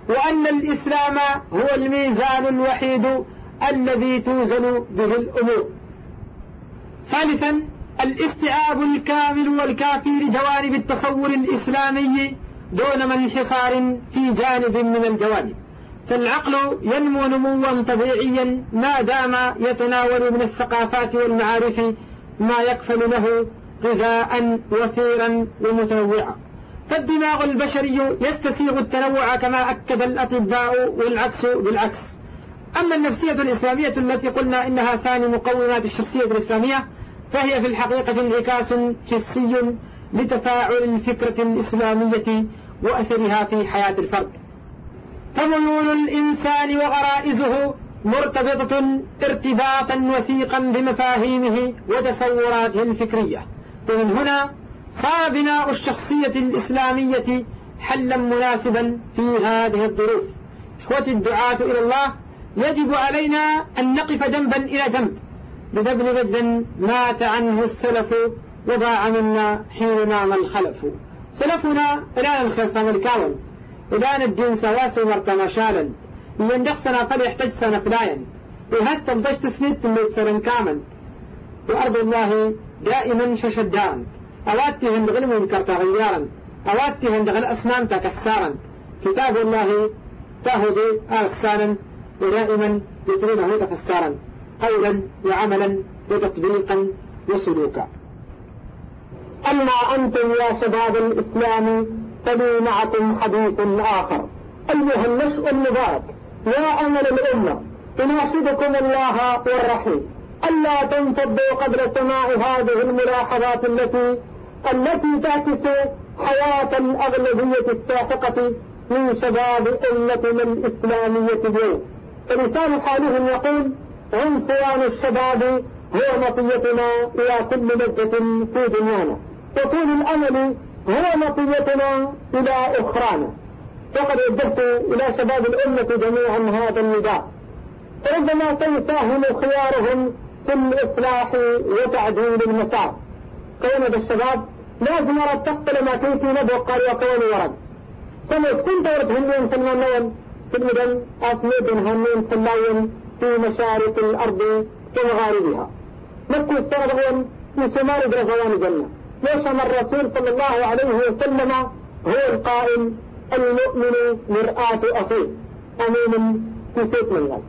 وأن الإسلام هو الميزان الوحيد الذي توزن به الأمور. ثالثا الاستيعاب الكامل والكافي لجوانب التصور الإسلامي دون منحصار في جانب من الجوانب. فالعقل ينمو نموا طبيعيا ما دام يتناول من الثقافات والمعارف ما يكفل له غذاء وفيرا ومتنوعا. فالدماغ البشري يستسيغ التنوع كما أكد الأطباء والعكس بالعكس. أما النفسية الإسلامية التي قلنا إنها ثاني مقومات الشخصية الإسلامية فهي في الحقيقة انعكاس حسي لتفاعل الفكرة الإسلامية وأثرها في حياة الفرد. فميول الإنسان وغرائزه مرتبطة ارتباطا وثيقا بمفاهيمه وتصوراته الفكرية. ومن هنا صار بناء الشخصية الإسلامية حلا مناسبا في هذه الظروف. إخوتي الدعاة إلى الله يجب علينا أن نقف جنبا إلى جنب لنبني مجدا مات عنه السلف وضاع منا حين نام الخلف. سلفنا الآن الخصام الكاون. الآن الدين سواس ومرتمى شالا يندق سنة قد يحتاج سنة فلايا وهست تلطش تسنيد تميت سنة كامل وأرض الله دائما ششدان. أواتي هند غل منكر تغيارا أواتي هند غل أسنان تكسارا كتاب الله تهدي أرسانا ودائما يتلونه تفسارا قولا وعملا وتطبيقا وسلوكا. أما أنتم يا شباب الإسلام فلي معكم حديث آخر. أيها النشء المبارك يا أمل الأمة أناشدكم الله والرحيم. ألا تنفضوا قبل سماع هذه الملاحظات التي التي تعكس حياة الأغلبية الساحقة من شباب أمتنا الإسلامية اليوم. فلسان حالهم يقول عنفوان الشباب هو مطيتنا إلى كل لذة في دنيانا. وطول الأمل هو مطيتنا إلى أخرانا وقد وجهت إلى شباب الأمة جميعا هذا النداء. ربما سيساهم خيارهم في الإصلاح وتعديل المسار. كون بالشباب لازم أرى تقبل ما كنت نبو قال وكون ورد. ثم كنت ورد هنين المنون في المدن أسمد هنين اللون في مشارق الأرض ومغاربها مكو السرغون في شمال برزوان الجنة. ليش الرسول صلى الله عليه وسلم هو القائل المؤمن مرآة أخيه. أمين سيط من الله.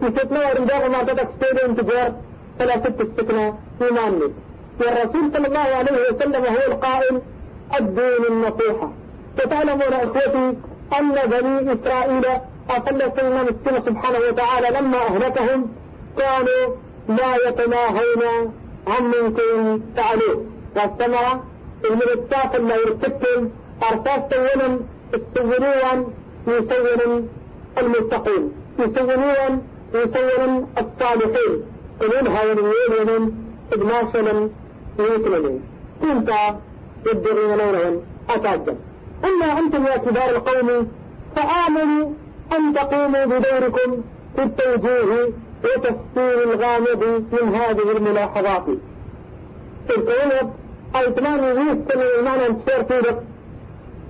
سيطنا ورنداغ ما تدك ستيدين تجار فلا ست السكنة. إيمان لك. والرسول صلى الله عليه وسلم هو القائل الدين النصيحة. وتعلمون إخوتي أن بني إسرائيل أصل سيدنا مسكين سبحانه وتعالى لما أهلكهم كانوا لا يتناهون عن منكر فعلوه والثمرة الملتات اللي يرتكب أرساس سونا السوريا يسون المتقين يسونون يسون الصالحين. ومنها ينوين من إدماشنا ويتلمين كنت يدرون لونهم أتعجب أما أنتم يا كبار القوم فآمنوا أن تقوموا بدوركم في التوجيه وتفسير الغامض من هذه الملاحظات. الكونب أي تمام يوصل معنى انتشار تودك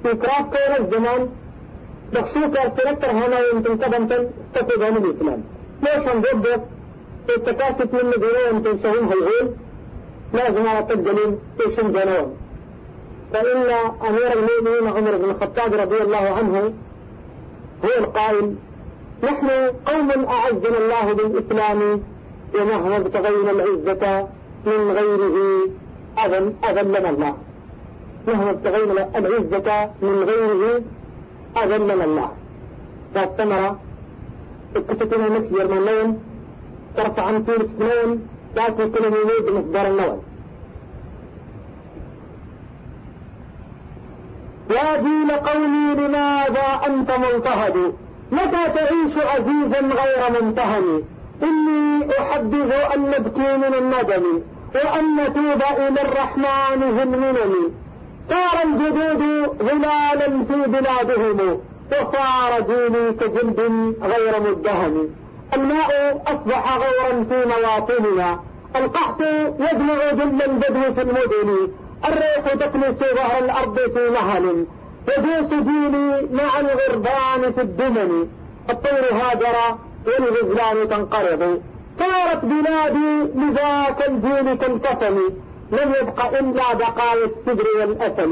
في كراف كون الزمان. بخشوك ارتلتر هنا يمكن كبنتن استفيد عن الإسلام ليش هم ضد التكاسف من مدينة يمكن شهين هيغول لازم على الدليل إيش جنون. فإن أمير المؤمنين عمر بن الخطاب رضي الله عنه هو القائل نحن قوم أعزنا الله بالإسلام ومهما ابتغينا العزة من غيره أذن أذلنا الله. مهما ابتغينا العزة من غيره أذلنا الله. فالثمرة اكتتنا نفسي يرمانين ترفع عن طول سنين تأتي كل مولود مصدر النوم. يا جيل قومي لماذا أنت مضطهد متى تعيش عزيزا غير ممتهن إني أحدث أن نبكي من الندم. وأن نتوب إلى الرحمن ذي المنن صار الجدود ظلالا في بلادهم وصار جيلي كجلد غير مدهم. الماء أصبح غورا في مواطننا القحط يجمع جل البدو في المدن الريح تكنس ظهر الأرض في مهل. يدوس جيلي مع الغربان في الدمن الطير هاجر والغزلان تنقرض. صارت بلادي لذاك الجيل تنكفل لم يبق إلا بقايا السدر والأسل.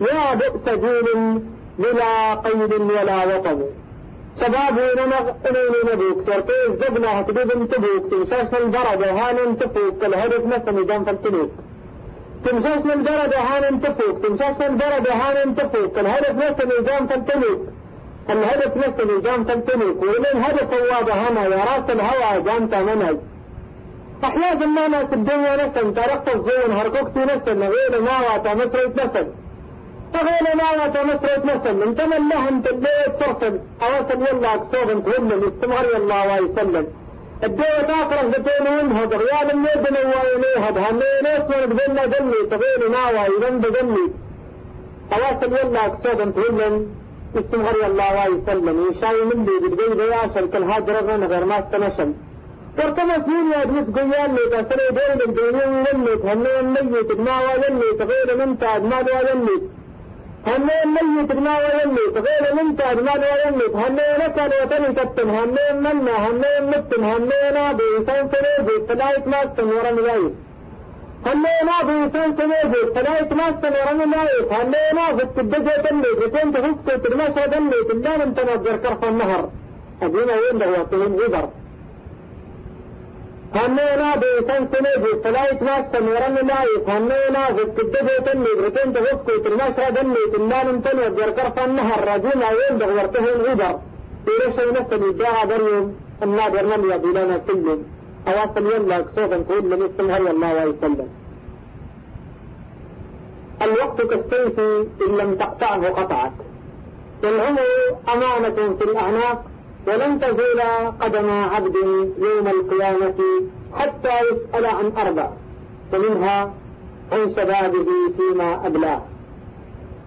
يا بؤس جيل بلا قيد ولا وطن. شباب ونمغ إليني نبوك. سرطي الزبنة هتبيب انتبوك تمشاش البرد هان تفوك الهدف نسمي جنف التنوك. تمشاش البرد هان تفوك تمشاش البرد هان تفوك الهدف نسمي جنف التنوك. الهدف نسمي جنف التنوك ولين هدف واضح هنا يا رأس الهوى جنت منهج أحيانا ما ناس الدنيا نسل ترقت الزون هركوكتي نسل غير ما واتا مسريت نسل فغير ما واتا مسريت نسل انت من لهم تبيت ترسل اوصل يلا اكسوغ انت هم استمر يلا ويسلم. الدوة تاكره بتين وينهض ريال الميدن وينهض هنين اسمه بقلنا دلي تغير ما وينن بقلي اوصل يلا اكسوغ انت هم استمر يلا ويسلم يشاي من دي بالبيض ياشل كل هاجر غير ما استنشل ورتما سنين يا ابنس قيال لي تسري دين الدنيا ويلمت هني الميت ما ويلمت غير منتاد ما ويلمت هني الميت ما ويلمت غير منتاد ما ويلمت هني نكل وتني كتن هني منا هني متن هني نابي سان سريجي فلايت ماستن ورا ملايت نابي تبدأ تني بتين تفسك ترمشى دني تدان انت نظر كرف النهر. أدينا وين ده وقتين عبر هنينا بيتن سنجي فلايت ناسا ورن لايت هنينا زكدبه تني برتين تغسكو ترماشا دني تنان انتن وجر كرف النهر. راجينا وين ده ورتهن عبر إيرشا نسل يدعى بريم النادر من يبيلنا سلم أواصل يلا صوتا كل من هري الله ويسلم الوقت كالسيف إن لم تقطعه قطعك والعمر أمانة في الأعناق ولن تزول قدم عبد يوم القيامة حتى يسأل عن أربع ومنها عن شبابه فيما أبلاه.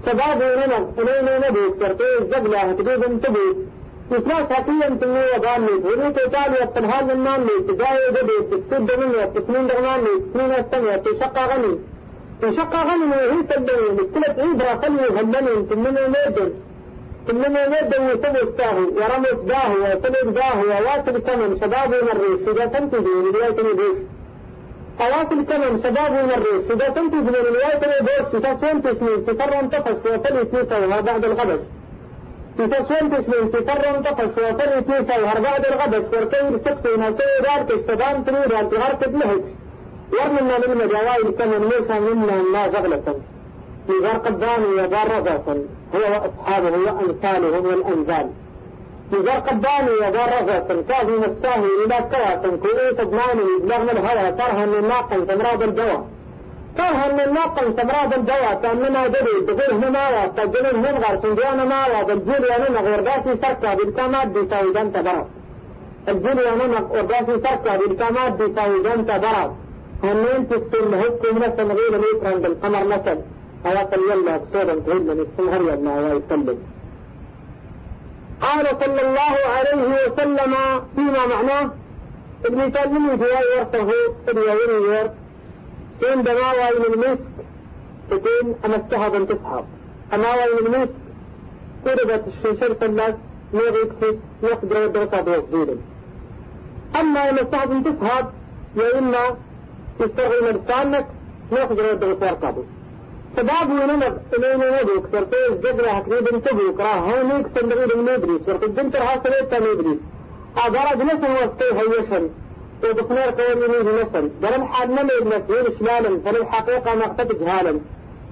شبابه لنا إلينا نبوك سرطيز زبلة تبيد انتبوك إفراس حقيا تنمي وغانيت وليك إيطاليا تنهال النانيت تجاوي دبيت تسد مني تسنين دغنانيت تسنين السنة تشقى غني. تشقى غني وهي سدني لكلة عيبرا خلي هلني تنمي ميدن إنما يده يسوي استاهي ورمس داهي وسلم داهي وواصل كمن شباب مريف إذا تنتهي من رواية نبيش أواصل كمن شباب مريف إذا تنتهي من رواية نبيش تسوين تسمين تفر انتفش وفلي تيسوها بعد الغدش تسوين تسمين تفر انتفش وفلي تيسوها بعد الغدش وركير سكتين هسوي دارتش تبان تريد أن تغرتب لهج. ورمنا من مجاوائل كمن موسى منا ما زغلة إذا قدامي وبار رضاة هو وأصحابه وأمثالهم والأنزال إذا قدامي وبار رضاة كافي مساهي إلى كواسا كويس أدماني بلغم الهوى صارها من ناقا تمراض الدواء صارها من ناقا تمراض الدواء كأننا دري بغير هماوى تجلن من غير سنديان ماوى بالجيل ينمغ ورداسي سركا بالكامات دي ساويدان تبرا الجيل ينمغ ورداسي سركا بالكامات دي ساويدان تبرا هنين تكتل هكو من السنغيل ميتران بالقمر مثل أواصل يلا بصورا تهل من السهر يلا ويسلم قال صلى الله عليه وسلم فيما معناه ابن تيمية في ورثه اليهودي ورث سين دماوى من المسك تكون أمسها بن تسحب. أماوى من المسك قربت الشنشر فلاس يغيك يقدر الدرسة بوصديل أما أمسها بن تسحب يا إما يستغل مرسانك يقدر الدرسة قبل. شباب ونمر إلينا ندوك سرطيز جدرة حكريب انتبوك راه هونيك سندريد المدري سرط الدنتر هاسليتا مدري أدرج نسل وسطي هيشن ودخنار قول يميه نسل در الحال نمي بنسير شلالا فللحقيقة مقتد جهالا.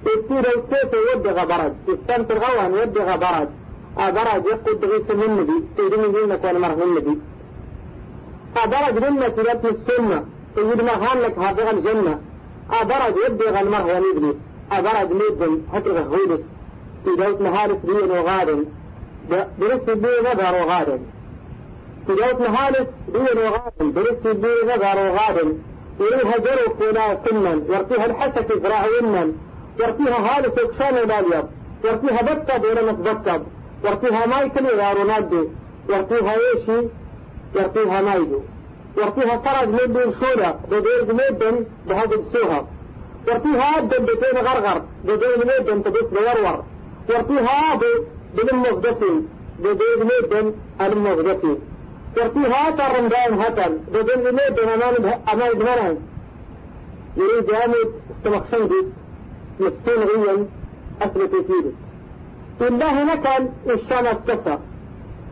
يستير السيف يدغ برد يستنتر غوان يدغ برد أدرج يقود من النبي تيدين جينك والمرة من النبي أدرج لنا تلاتن السنة. تجد مهان لك هذا الجنة أدرج يدغ المره ونبليس أبرد ميدن هترغ هولس في دوت نهارس بيين وغادن. برس بي نظر وغادن في دوت نهارس بيين وغادن برس بي نظر وغادن يريها جرو فينا سنا يرتيها الحسك زراع يمنا يرتيها هالس وكشان الأبيض. يرتيها بطب ولا متبطب يرتيها مايكل يا رونالدو يرتيها ايشي يرتيها مايدو يرتيها فرج ميدو الشولة بدير ميدن بهذا السوها ورتيها دبتين غرغر بدين ميدن تبس بورور ورتيها بدن مصدفي بدين ميدن المصدفي ورتيها ترمدان هتل بدين ميدن أمان أمان دمران يريد يامد استمخشندي مسين غيا أثبت فيه الله نكل الشمس كسا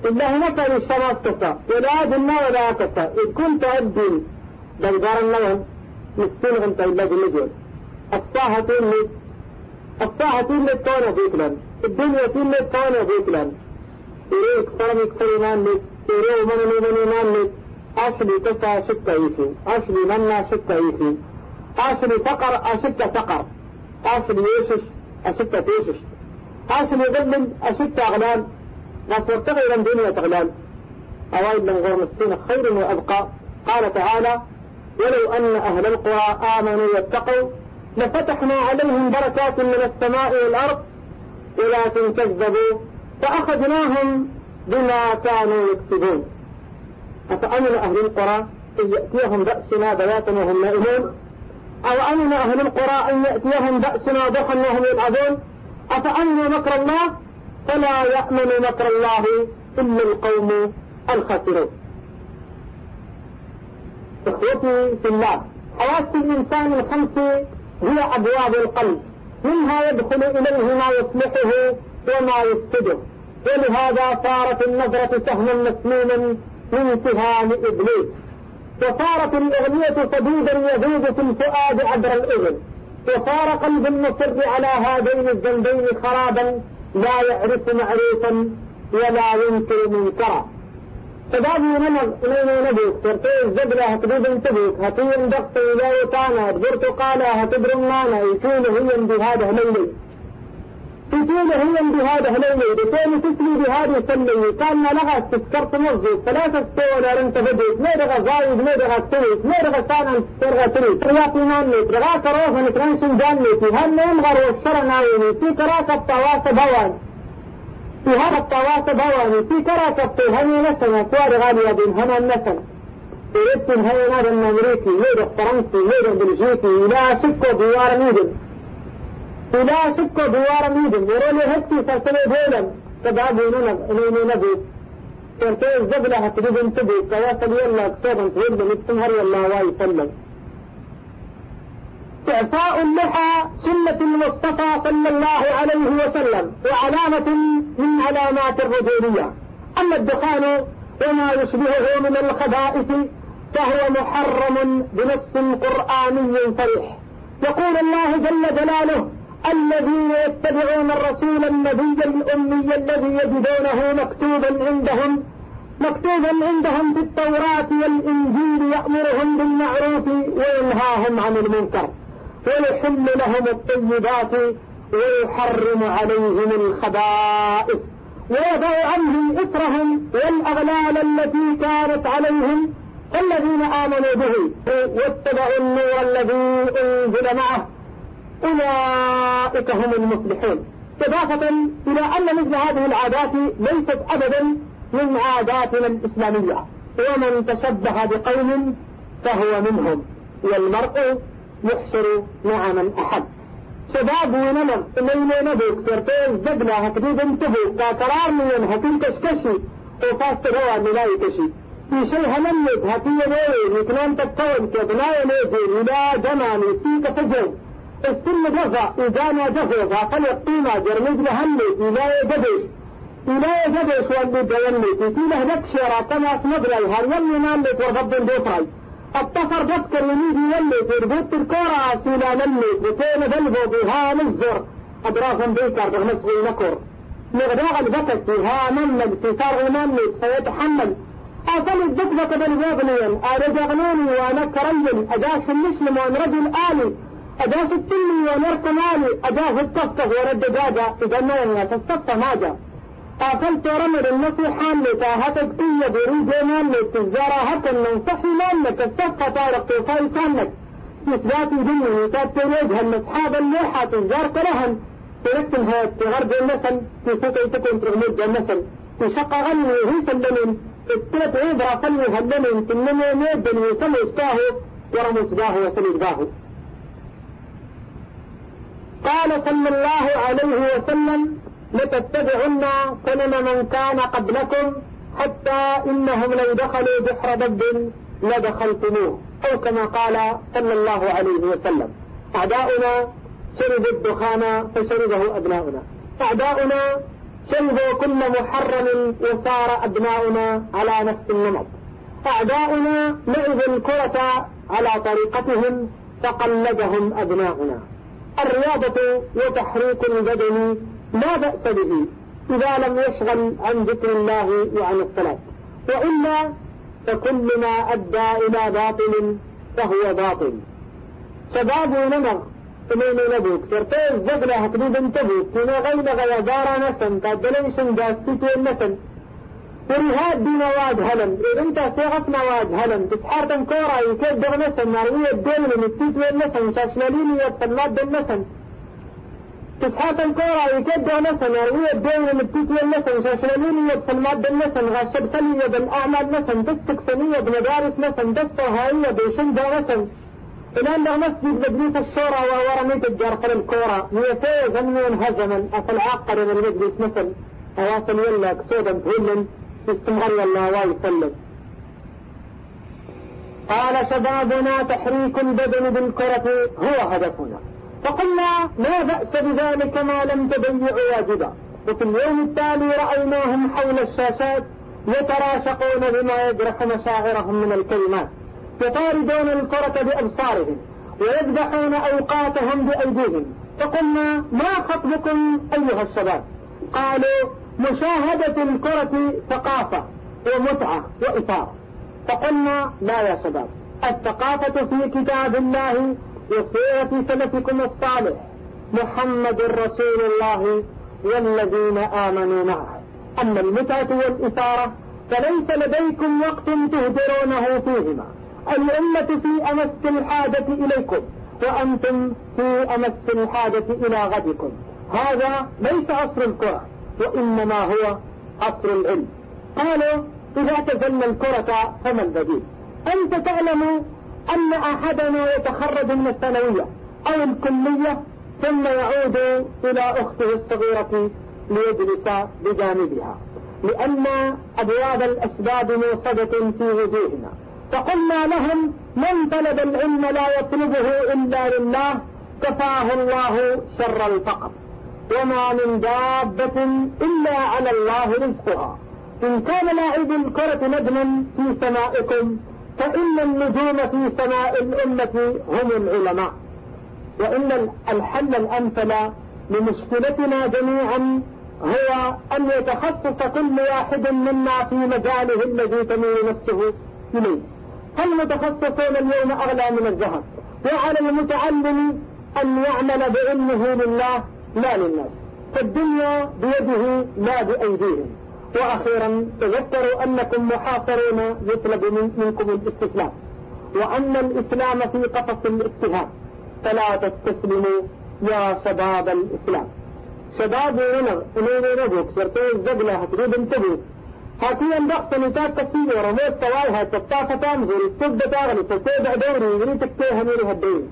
الله نكل الشمس كسا ولا دنا ولا كسا إذ كنت أدين دلبار النوم مسين غنت إلا بالنجول الساعة تلت الساعة تلت كون فيكلا الدنيا تلت كون فيكلا إليك فرمك فرمان لك إليه من من من لك أشلي تسع شكا يسي أشلي منا شكا يسي أشلي فقر أشكا فقر. أشلي يشش أشكا تيشش أشلي ظلم أشكا أغلال. ناس وارتغي الدنيا تغلال. أوائل من غرم السنة خير وأبقى. قال تعالى ولو أن أهل القرى آمنوا واتقوا لفتحنا عليهم بركات من السماء والأرض. ولكن كذبوا فأخذناهم بما كانوا يكسبون. أفأمن أهل القرى أن يأتيهم بأسنا بياتا وهم نائمون؟ أو أمن أهل القرى أن يأتيهم بأسنا ضحى وهم يلعبون أفأمنوا مكر الله؟ فلا يأمن مكر الله إلا القوم الخاسرون. إخوتي في الله حواس الإنسان الخمس هي أبواب القلب. منها يدخل إليه ما يصلحه وما يفسده. ولهذا صارت النظرة سهما مسموما من سهام إبليس. وصارت الأغنية صديدا يذوب في الفؤاد عبر الأذن وصار قلب المصر على هذين الذنبين خرابا لا يعرف معروفا ولا ينكر منكرا. فبعضي نمر إلينا نبوك سرتي الزبلة هتبيد تبوك. هتين دقت إلى وطانا برتقالة هتبرمانا يكون هي بهذا ليلي يكون هي بهذا ليلي بتين تسلي بهذا سلي كان لغا تذكرت موظف ثلاثة سوى رنت بديت. ما دغا زايد ما دغا تريت ما دغا سانا ترغى تريت رياقي نانيت رغا كروفا نترانشن جانيتي هل نمغر والشر ناويني في كراكة طواسة بوان. في هذا الطواف بواني في كراكة هني نسنا سوار غالية بن هنا النسن إردت هاي نادى الأمريكي يدق فرنسي يدق بلجيكي. لا شكو دوار ميدن لا شكو دوار ميدن ورولي هكي سلسلة دولا تبعبي ننب إليني نبي. ترتي الزبلة هتريد انتبه كواصل يلا كسوبا تريد نتمهر يلا واي سلم إعفاء اللحى سنة المصطفى صلى الله عليه وسلم وعلامة من علامات الرجولية. أما الدخان وما يشبهه من الخبائث فهو محرم بنص قرآني صريح. يقول الله جل جلاله الذين يتبعون الرسول النبي الأمي الذي يجدونه مكتوبا عندهم مكتوبا عندهم في التوراة والإنجيل يأمرهم بالمعروف وينهاهم عن المنكر ويحل لهم الطيبات ويحرم عليهم الخبائث ويضع عنهم إثرهم والأغلال التي كانت عليهم الذين آمنوا به واتبعوا النور الذي أنزل معه أولئك هم المفلحون. إضافة إلى أن مثل هذه العادات ليست أبدا من عاداتنا الإسلامية. ومن تشبه بقوم فهو منهم. والمرء يحشر مع من أحب. شباب ونمر اللي نبوك سرتين زبلة هتريد انتبه كاكرار مين هتين كشكشي وفاست هو ملاي كشي في شيء هنمت هتي نوي يكنان تكون كبناية نيجي إلى جماني سيك فجز استل جزا إجانا جزا فقل الطيمة جرمج لهمت إلى جدش إلى جدش واللي بيمت في له نكشرة كما اسمدري هل يمي مالت ورغب دوفراي الطفر تذكر يميدي يلي تربط الكرة سيلا للي بتين بلبو بها نزر أدراهم بيكر بغمسغي نكر مغداغ البكت ها ممن في صار ممن سيتحمل أصل الدكبة بالغابنيا أرجغنوني وأنا كريم. أجاس المسلم وأن رجل آلي. أجاس التلي ونرك مالي أجاس التصفح ورد دجاجة إذا نونا تصفح ماجا قاتلت رمر النصيحان لتاهتك قية بريد مالك تزارة هكا ننصحي مالك الصفة طارق توفاي كانك إثبات دنيا تاتي وجها أصحاب اللوحة تزار كرهن تركتم هات تغرب النسل في فتي تكون تغمد النسل. في شقة غني هي سلمين التلت عبرة فلي هلمين تنمو ميدن يسمو استاهو ورمو سباهو وسلي باهو قال صلى الله عليه وسلم لتتبعن سنن من كان قبلكم حتى إنهم لو دخلوا بحر ضب لدخلتموه أو كما قال صلى الله عليه وسلم. أعداؤنا شربوا الدخان فشربه أبناؤنا. أعداؤنا شربوا كل محرم وصار أبناؤنا على نفس النمط. أعداؤنا لعبوا الكرة على طريقتهم فقلدهم أبناؤنا. الرياضة وتحريك البدن لا بأس به إذا لم يشغل عن ذكر الله وعن الصلاة. وإلا فكل ما أدى إلى باطل فهو باطل. شباب نمر إلينا نبوك. سرتين زغلة هتريد انتبوك كنا غيب غيادارا نسن. تادلنشن جاستيتي النسن ورهاد دين واد هلم. أنت سيغتنا واد هلم. تسحار تنكورا يكيد دغ نسن؟ ناروية الدولة نتيت وين نسن؟ شاشلاليني يتفلاد النسن تسحات الكورة يكدوا مثلا ويدين البتوتي مثلا شاشلالينية بسلمات مثلا غاشبسلية بالأعمال مثلا تستكسنية بمدارس مثلا تستوهائية بشندة مثلا الآن ده مسجد مجلس الشورى ورميت الجرق للكورة ميتين هزما أفل عقر من المجلس مثلا أواصل يلا كسودا بهلن استمر يلا ويسلم. قال شبابنا تحريك البدن بالكرة هو هدفنا. فقلنا لا بأس بذلك ما لم تضيع واجبا وفي اليوم التالي رأيناهم حول الشاشات يتراشقون بما يجرح مشاعرهم من الكلمات يطاردون الكرة بأبصارهم ويذبحون أوقاتهم بأيديهم. فقلنا ما خطبكم أيها الشباب؟ قالوا مشاهدة الكرة ثقافة ومتعة وإثارة فقلنا لا يا شباب الثقافة في كتاب الله وسيرة سلفكم الصالح محمد رسول الله والذين آمنوا معه. أما المتعة والإثارة فليس لديكم وقت تهدرونه فيهما. الأمة في أمس الحاجة إليكم وأنتم في أمس الحاجة إلى غدكم. هذا ليس عصر الكرة. وإنما هو عصر العلم. قالوا إذا اعتزلنا الكرة فما البديل؟ أنت تعلم أن أحدنا يتخرج من الثانوية أو الكلية ثم يعود إلى أخته الصغيرة ليجلس بجانبها لأن أبواب الأسباب موصدة في وجوهنا. فقلنا لهم من طلب العلم لا يطلبه إلا لله كفاه الله شر الفقر. وما من دابة إلا على الله رزقها. إن كان لاعب الكرة نجما في سمائكم فإن النجوم في سماء الأمة هم العلماء. وإن الحل الأمثل لمشكلتنا جميعا هو أن يتخصص كل واحد منا في مجاله الذي تميل نفسه إليه. فالمتخصصون اليوم أغلى من الذهب وعلى المتعلم أن يعمل بعلمه لله لا للناس. فالدنيا بيده لا بأيديهم. وأخيرا تذكروا أنكم محاصرون يطلب منكم الاستسلام. وأن الإسلام في قفص الاجتهاد. فلا تستسلموا يا شباب الإسلام. شباب هنا إلينا نبوك. سرتين الزبلة هتريد انتبه هاتي بخص نتاك كثير ورموز طوالها تطافة تامزر السبة تاغلي تتابع دوري يريد تكتيها ميري هدين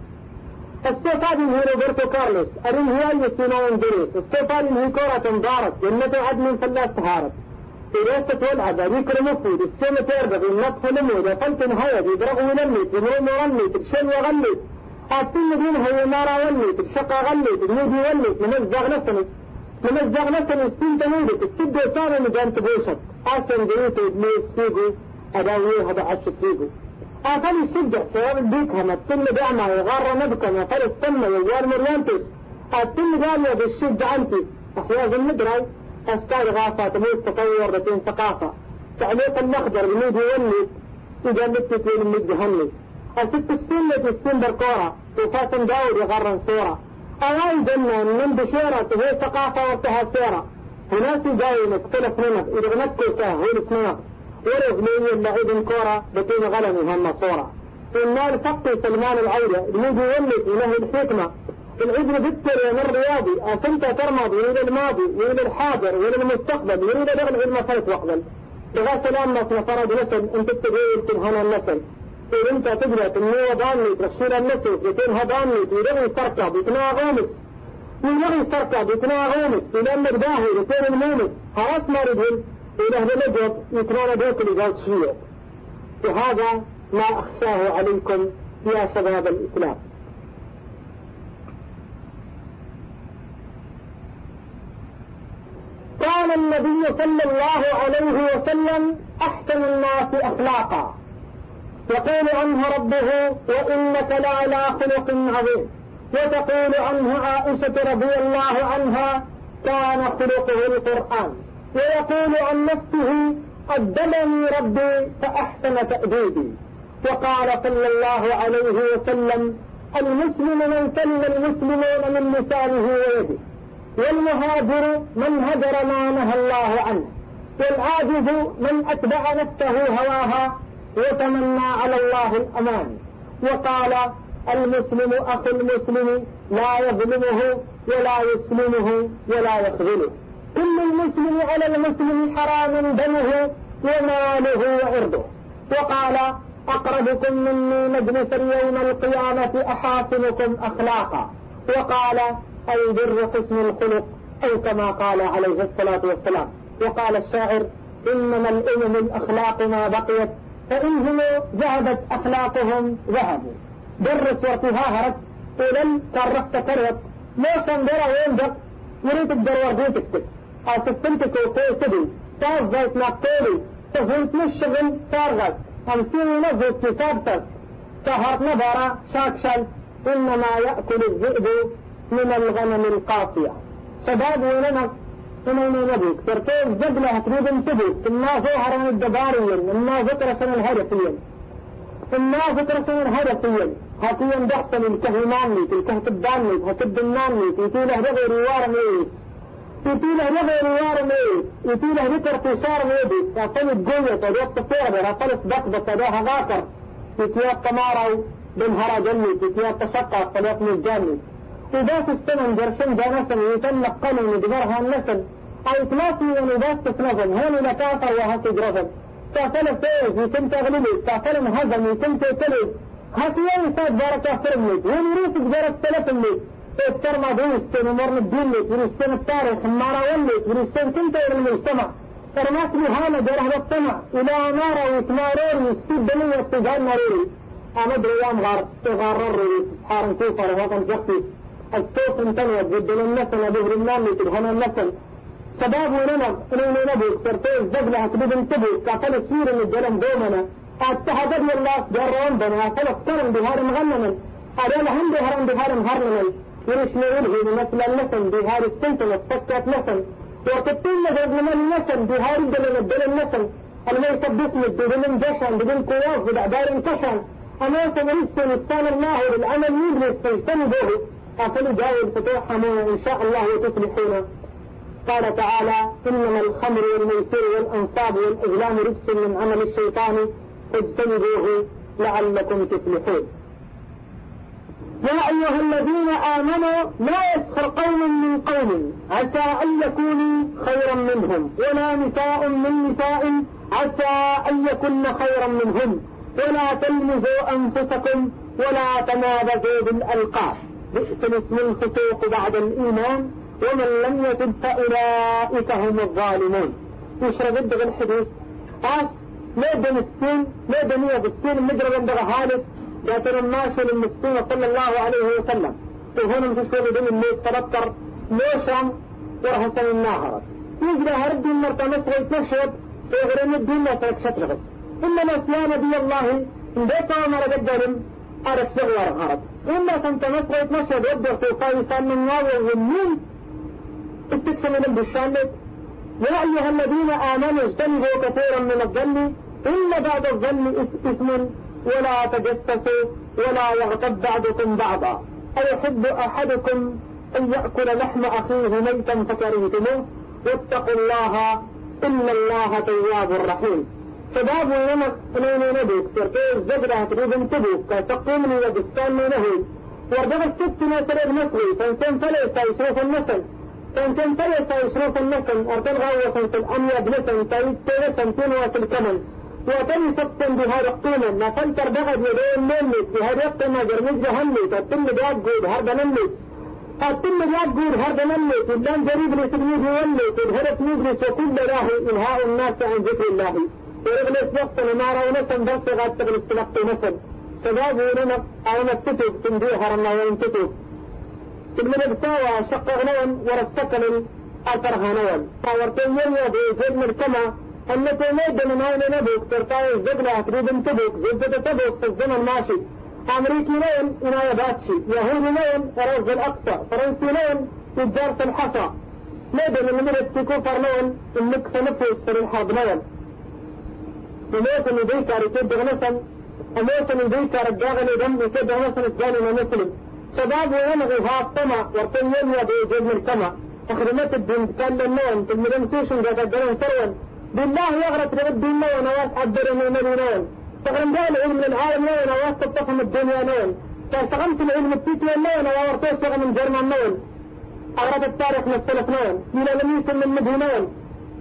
الصوت هذه هي روبرتو كارلوس. أرين هي السينا انجليس الصوت هذه هي كرة انضارت جنة عد من فلاس تهارت إراسة والعب ذكر مفيد السنة تربغ النطف لمود فلت هيد يدرغ ونميت ينوم ورميت الشن وغليت السن دين هي نارا وليت الشقا غليت. المودي وليت منزغ نسني منزغ نسني السن تمودت السد وصار مجان تبوشت أسن جريت إبليس فيقو أداويه هذا عش فيقو الشجع سياب البيكها ما التل دعما يغار نبكا ما فل استمى يجار مريانتس التل قال يا بالشجع أنت أحياز المدري أستاذ غافة موس تطور بتين ثقافة. تعليق المخدر بميد يولي. إذا متت المد هني. الست السنة السن بالكورة. وفاتن داود يغرن صورة. أواي جنة من بشيرة هي ثقافة وقتها سيرة وناس جاي مختلف منك. إذا غنكو ساه هو لي اللعيب كورة بتين غلمي صورة النار فقي سلمان العودة بميد يولي له الحكمة. العلم بالتر من رياضي أنت ترمض يريد الماضي يريد الحاضر يريد المستقبل يريد دغل علم فرق وقبل بغا سلام ناس فرض نسل أنت تقول تنهنا النسل. إذا أنت تقرأ تنمية ضامني ترشيل النسل يتنها ضامني تيرغي سركع بيتنا غومس. يلغي سركع بيتنا غومس. يلمك داهي يتين المومس. خلاص ما ردهم إذا هذا نجد اللي قال شيء. وهذا ما أخشاه عليكم يا شباب الإسلام. قال النبي صلى الله عليه وسلم أحسن الناس أخلاقا. يقول عنه ربه وإنك لعلى خلق عظيم. وتقول عنه عائشة رضي الله عنها كان خلقه القرآن. ويقول عن نفسه أدبني ربي فأحسن تأديبي وقال صلى الله عليه وسلم المسلم من سلم المسلمون من لسانه ويده. والمهاجر من هجر ما نهى الله عنه. والعاجز من أتبع نفسه هواها وتمنى على الله الأمان. وقال المسلم أخو المسلم لا يظلمه ولا يسلمه ولا يخذله. كل المسلم على المسلم حرام دمه وماله وعرضه. وقال أقربكم مني مجلسا يوم القيامة أحاسنكم أخلاقا. وقال البر حسن الخلق أو كما قال عليه الصلاة والسلام. وقال الشاعر إنما الأمم الأخلاق ما بقيت فإنهم ذهبت أخلاقهم ذهبوا. درس وارتها هرت ولن كرفت كرت ما سندرا وينجب يريد الدروار ديتك تس أسفنتك وكوسدي تاز زيت ناقتولي تفوت الشغل صار خمسين نزل كتاب سس سهرت نظرة شاكشل إنما يأكل الذئب من الغنم القافية شباب ولنا إنه نبيك سرتين زبلة تريد تبيك إما ظهر من الدباريا إما ذكر سنة الهدفيا إما ذكر سنة الهدفيا هاتيا دحسن الكهماني تلكه تباني هتبناني تيتيله رغي روار ميس يتيله رغي روار ميس يتيله ذكر تشار ميدي أصلت قوية تدوك تفيربر أصلت بقبة تدوها غاكر تتيات تمارو بنهرا جني تتيات تشقى طليق من الجاني وذات السنن جرشن دا نسل يتلق قلم دمرها النسل أو تلاسي ونبات تسنظم هون لكافر وهاتي جرفل تعتلف فوز يتم تغلبي تعتلم هزم يتم تتلب هاتي يوم صاد بارك أفرم لك هون يروسك بارك تلفم لك افتر ما دوستن ومرن الدين ورستن التاريخ مارا ولك ورستن كنت إلى المجتمع. فرمات بهانا جرح الطمع إلى نار ويتمارون يستيب بنية تجان ناروري أمد ريام غار تغرر حارن كوفر وطن جختي الصوت انتنوت ضد النسل أبيه رمان تبهنا النسل. شباب ونمر إنه نبوك سرتين زبلة تبدن تبوك كفل سير من الجلم دومنا. اتحدد الله جرون بنا. فلق ترم بهار مغنما أريد هم بهار بهار مهرنما يرش نوله بمثل النسل بهار السنتنة فكت نسل. وقتين نجد من النسل بهار الدلم الدلم النسل. الميت باسم بدون جشن بدون قواف بدعبار كشن أنا سنرسل الثاني الله للعمل يدرس فيستنبه قاتلوا جاءوا الفتوح إن شاء الله تفلحون. قال تعالى إنما الخمر والميسر والأنصاب والأزلام رجس من عمل الشيطان. فاجتنبوه لعلكم تفلحون. يا أيها الذين آمنوا لا يسخر قوم من قوم عسى أن يكونوا خيرا منهم ولا نساء من نساء عسى أن يكن خيرا منهم. ولا تلمزوا أنفسكم ولا تنابزوا بالألقاب. بئس الاسم الفسوق بعد الإيمان ومن لم يتب فأولئك هم الظالمون. يشرب الدغ الحديث قاس ما بين السين ما بنية بالسين مجرى بندغ جاتنا الناشر المسكين صلى الله عليه وسلم وهنا مشكلة بين الميت تذكر موشم ورهسن الناهرة. يجري هرد المرتى مصر يتنشد ويغرم الدين ترك شطر بس إنما سيا نبي الله إن بيتا ومر قدرهم أرك صغير هرد إلا كنت مصر يتنشد ودر توقعي سان من ناوي والنون استكشن من بالشامل يا أيها الذين آمنوا اجتنبوا كثيرا من الظن إن بعد الظن إثم ولا تجسسوا ولا يغتب بعضكم بعضا. أيحب أحدكم أن يأكل لحم أخيه ميتا فكرهتموه؟ واتقوا الله إن الله تواب رحيم. شباب ونمك إنوني نبيك سرطيز زبرة تريد تبوك كسقومني ودستان نهي. وردغ الست نسل المصري فانسان فليس يشرف النسل. فانسان فليس يشرف النسل. أرتل غاوة الأمياد نسل تايد تيرسن تنوى الكمن وتم سبتا بهذا القيمة ما فلتر بغد يدين منك بهذا القيمة جرمج جهنمي تتم بياد جود هرد نمي تتم بياد جود هرد نمي تدان جريب لسبيل يولي تدهرت مجلس وكل راهي إنهاء الناس عن ذكر الله. ورغلس وقت نمارا ونسن بس غاد تغلس تلقي نسن شباب ونمك أو نكتب تنديه هرمنا وينكتب تبنى بساوى شق غنون ورسكن الأرهانون فورتين يريد يجب من كما التي ميد من هون نبوك سرطاي الزبلة تريد تبوك زبدة تبوك في الزمن ماشي. أمريكي لين إناية باتشي. يهودي لين روز الأقصى. فرنسي لين تجار في الحصى ميد من المرد تكوفر لين إنك في الحرب لين وموسم يديك ركيد غنسا وموسم يديك رجاغني دم يكيد غنسا الثاني مسلم. شباب وينغي هاطمة ورطين يليا بيجيب من الكما أخدمت الدين كان للنون تلمدنسيشن جاك الدرين سرون بالله يغرق رب الله ونواس عبر من المدينين تغرم قال علم العالم لا ونواس تطفم الدنيا نون تشتغمت العلم التيتي لا ونوارتوس من جرم النون أورد التاريخ مثل اثنين إلى لم يسم من مدينين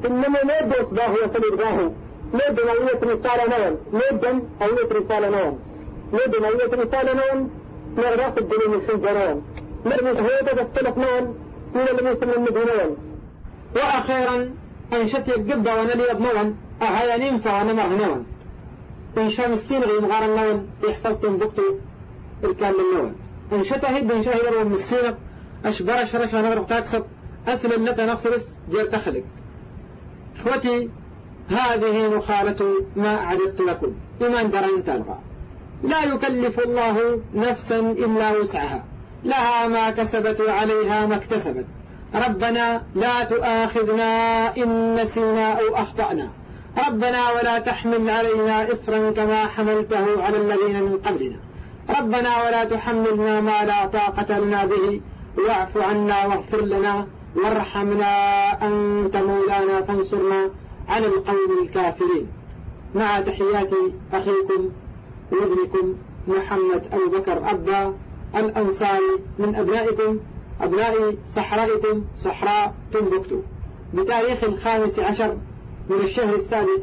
إنما نيد إصباه وسليد باهو نيد نوية رسالة نون نيد نوية رسالة نون نيد نوية رسالة نون نغرق الدنيا من حجرون نرمي هيدا بس نون إلى لم يسم من مدينين وأخيرا أنشت القبة ونلي نون أهيانين فأنا نون إن شام السين غير مغار النون يحفظتم بكتو الكامل النون إن شتهد إن شهد من السين أشبر شرش نغرق تاكسب أسلم لك نصرس جير تخلق. إخوتي هذه مخالة ما عددت لكم. إيمان درين تلغى. لا يكلف الله نفسا إلا وسعها. لها ما كسبت وعليها ما اكتسبت. ربنا لا تؤاخذنا إن نسينا أو أخطأنا. ربنا ولا تحمل علينا إصرا كما حملته على الذين من قبلنا. ربنا ولا تحملنا ما لا طاقة لنا به. واعف عنا واغفر لنا وارحمنا أنت مولانا فانصرنا على القوم الكافرين. مع تحيات أخيكم وابنكم محمد أبو بكر أبا الأنصاري من أبنائكم أبناء صحرائكم صحراء تنبكتو بتاريخ الخامس عشر من الشهر السادس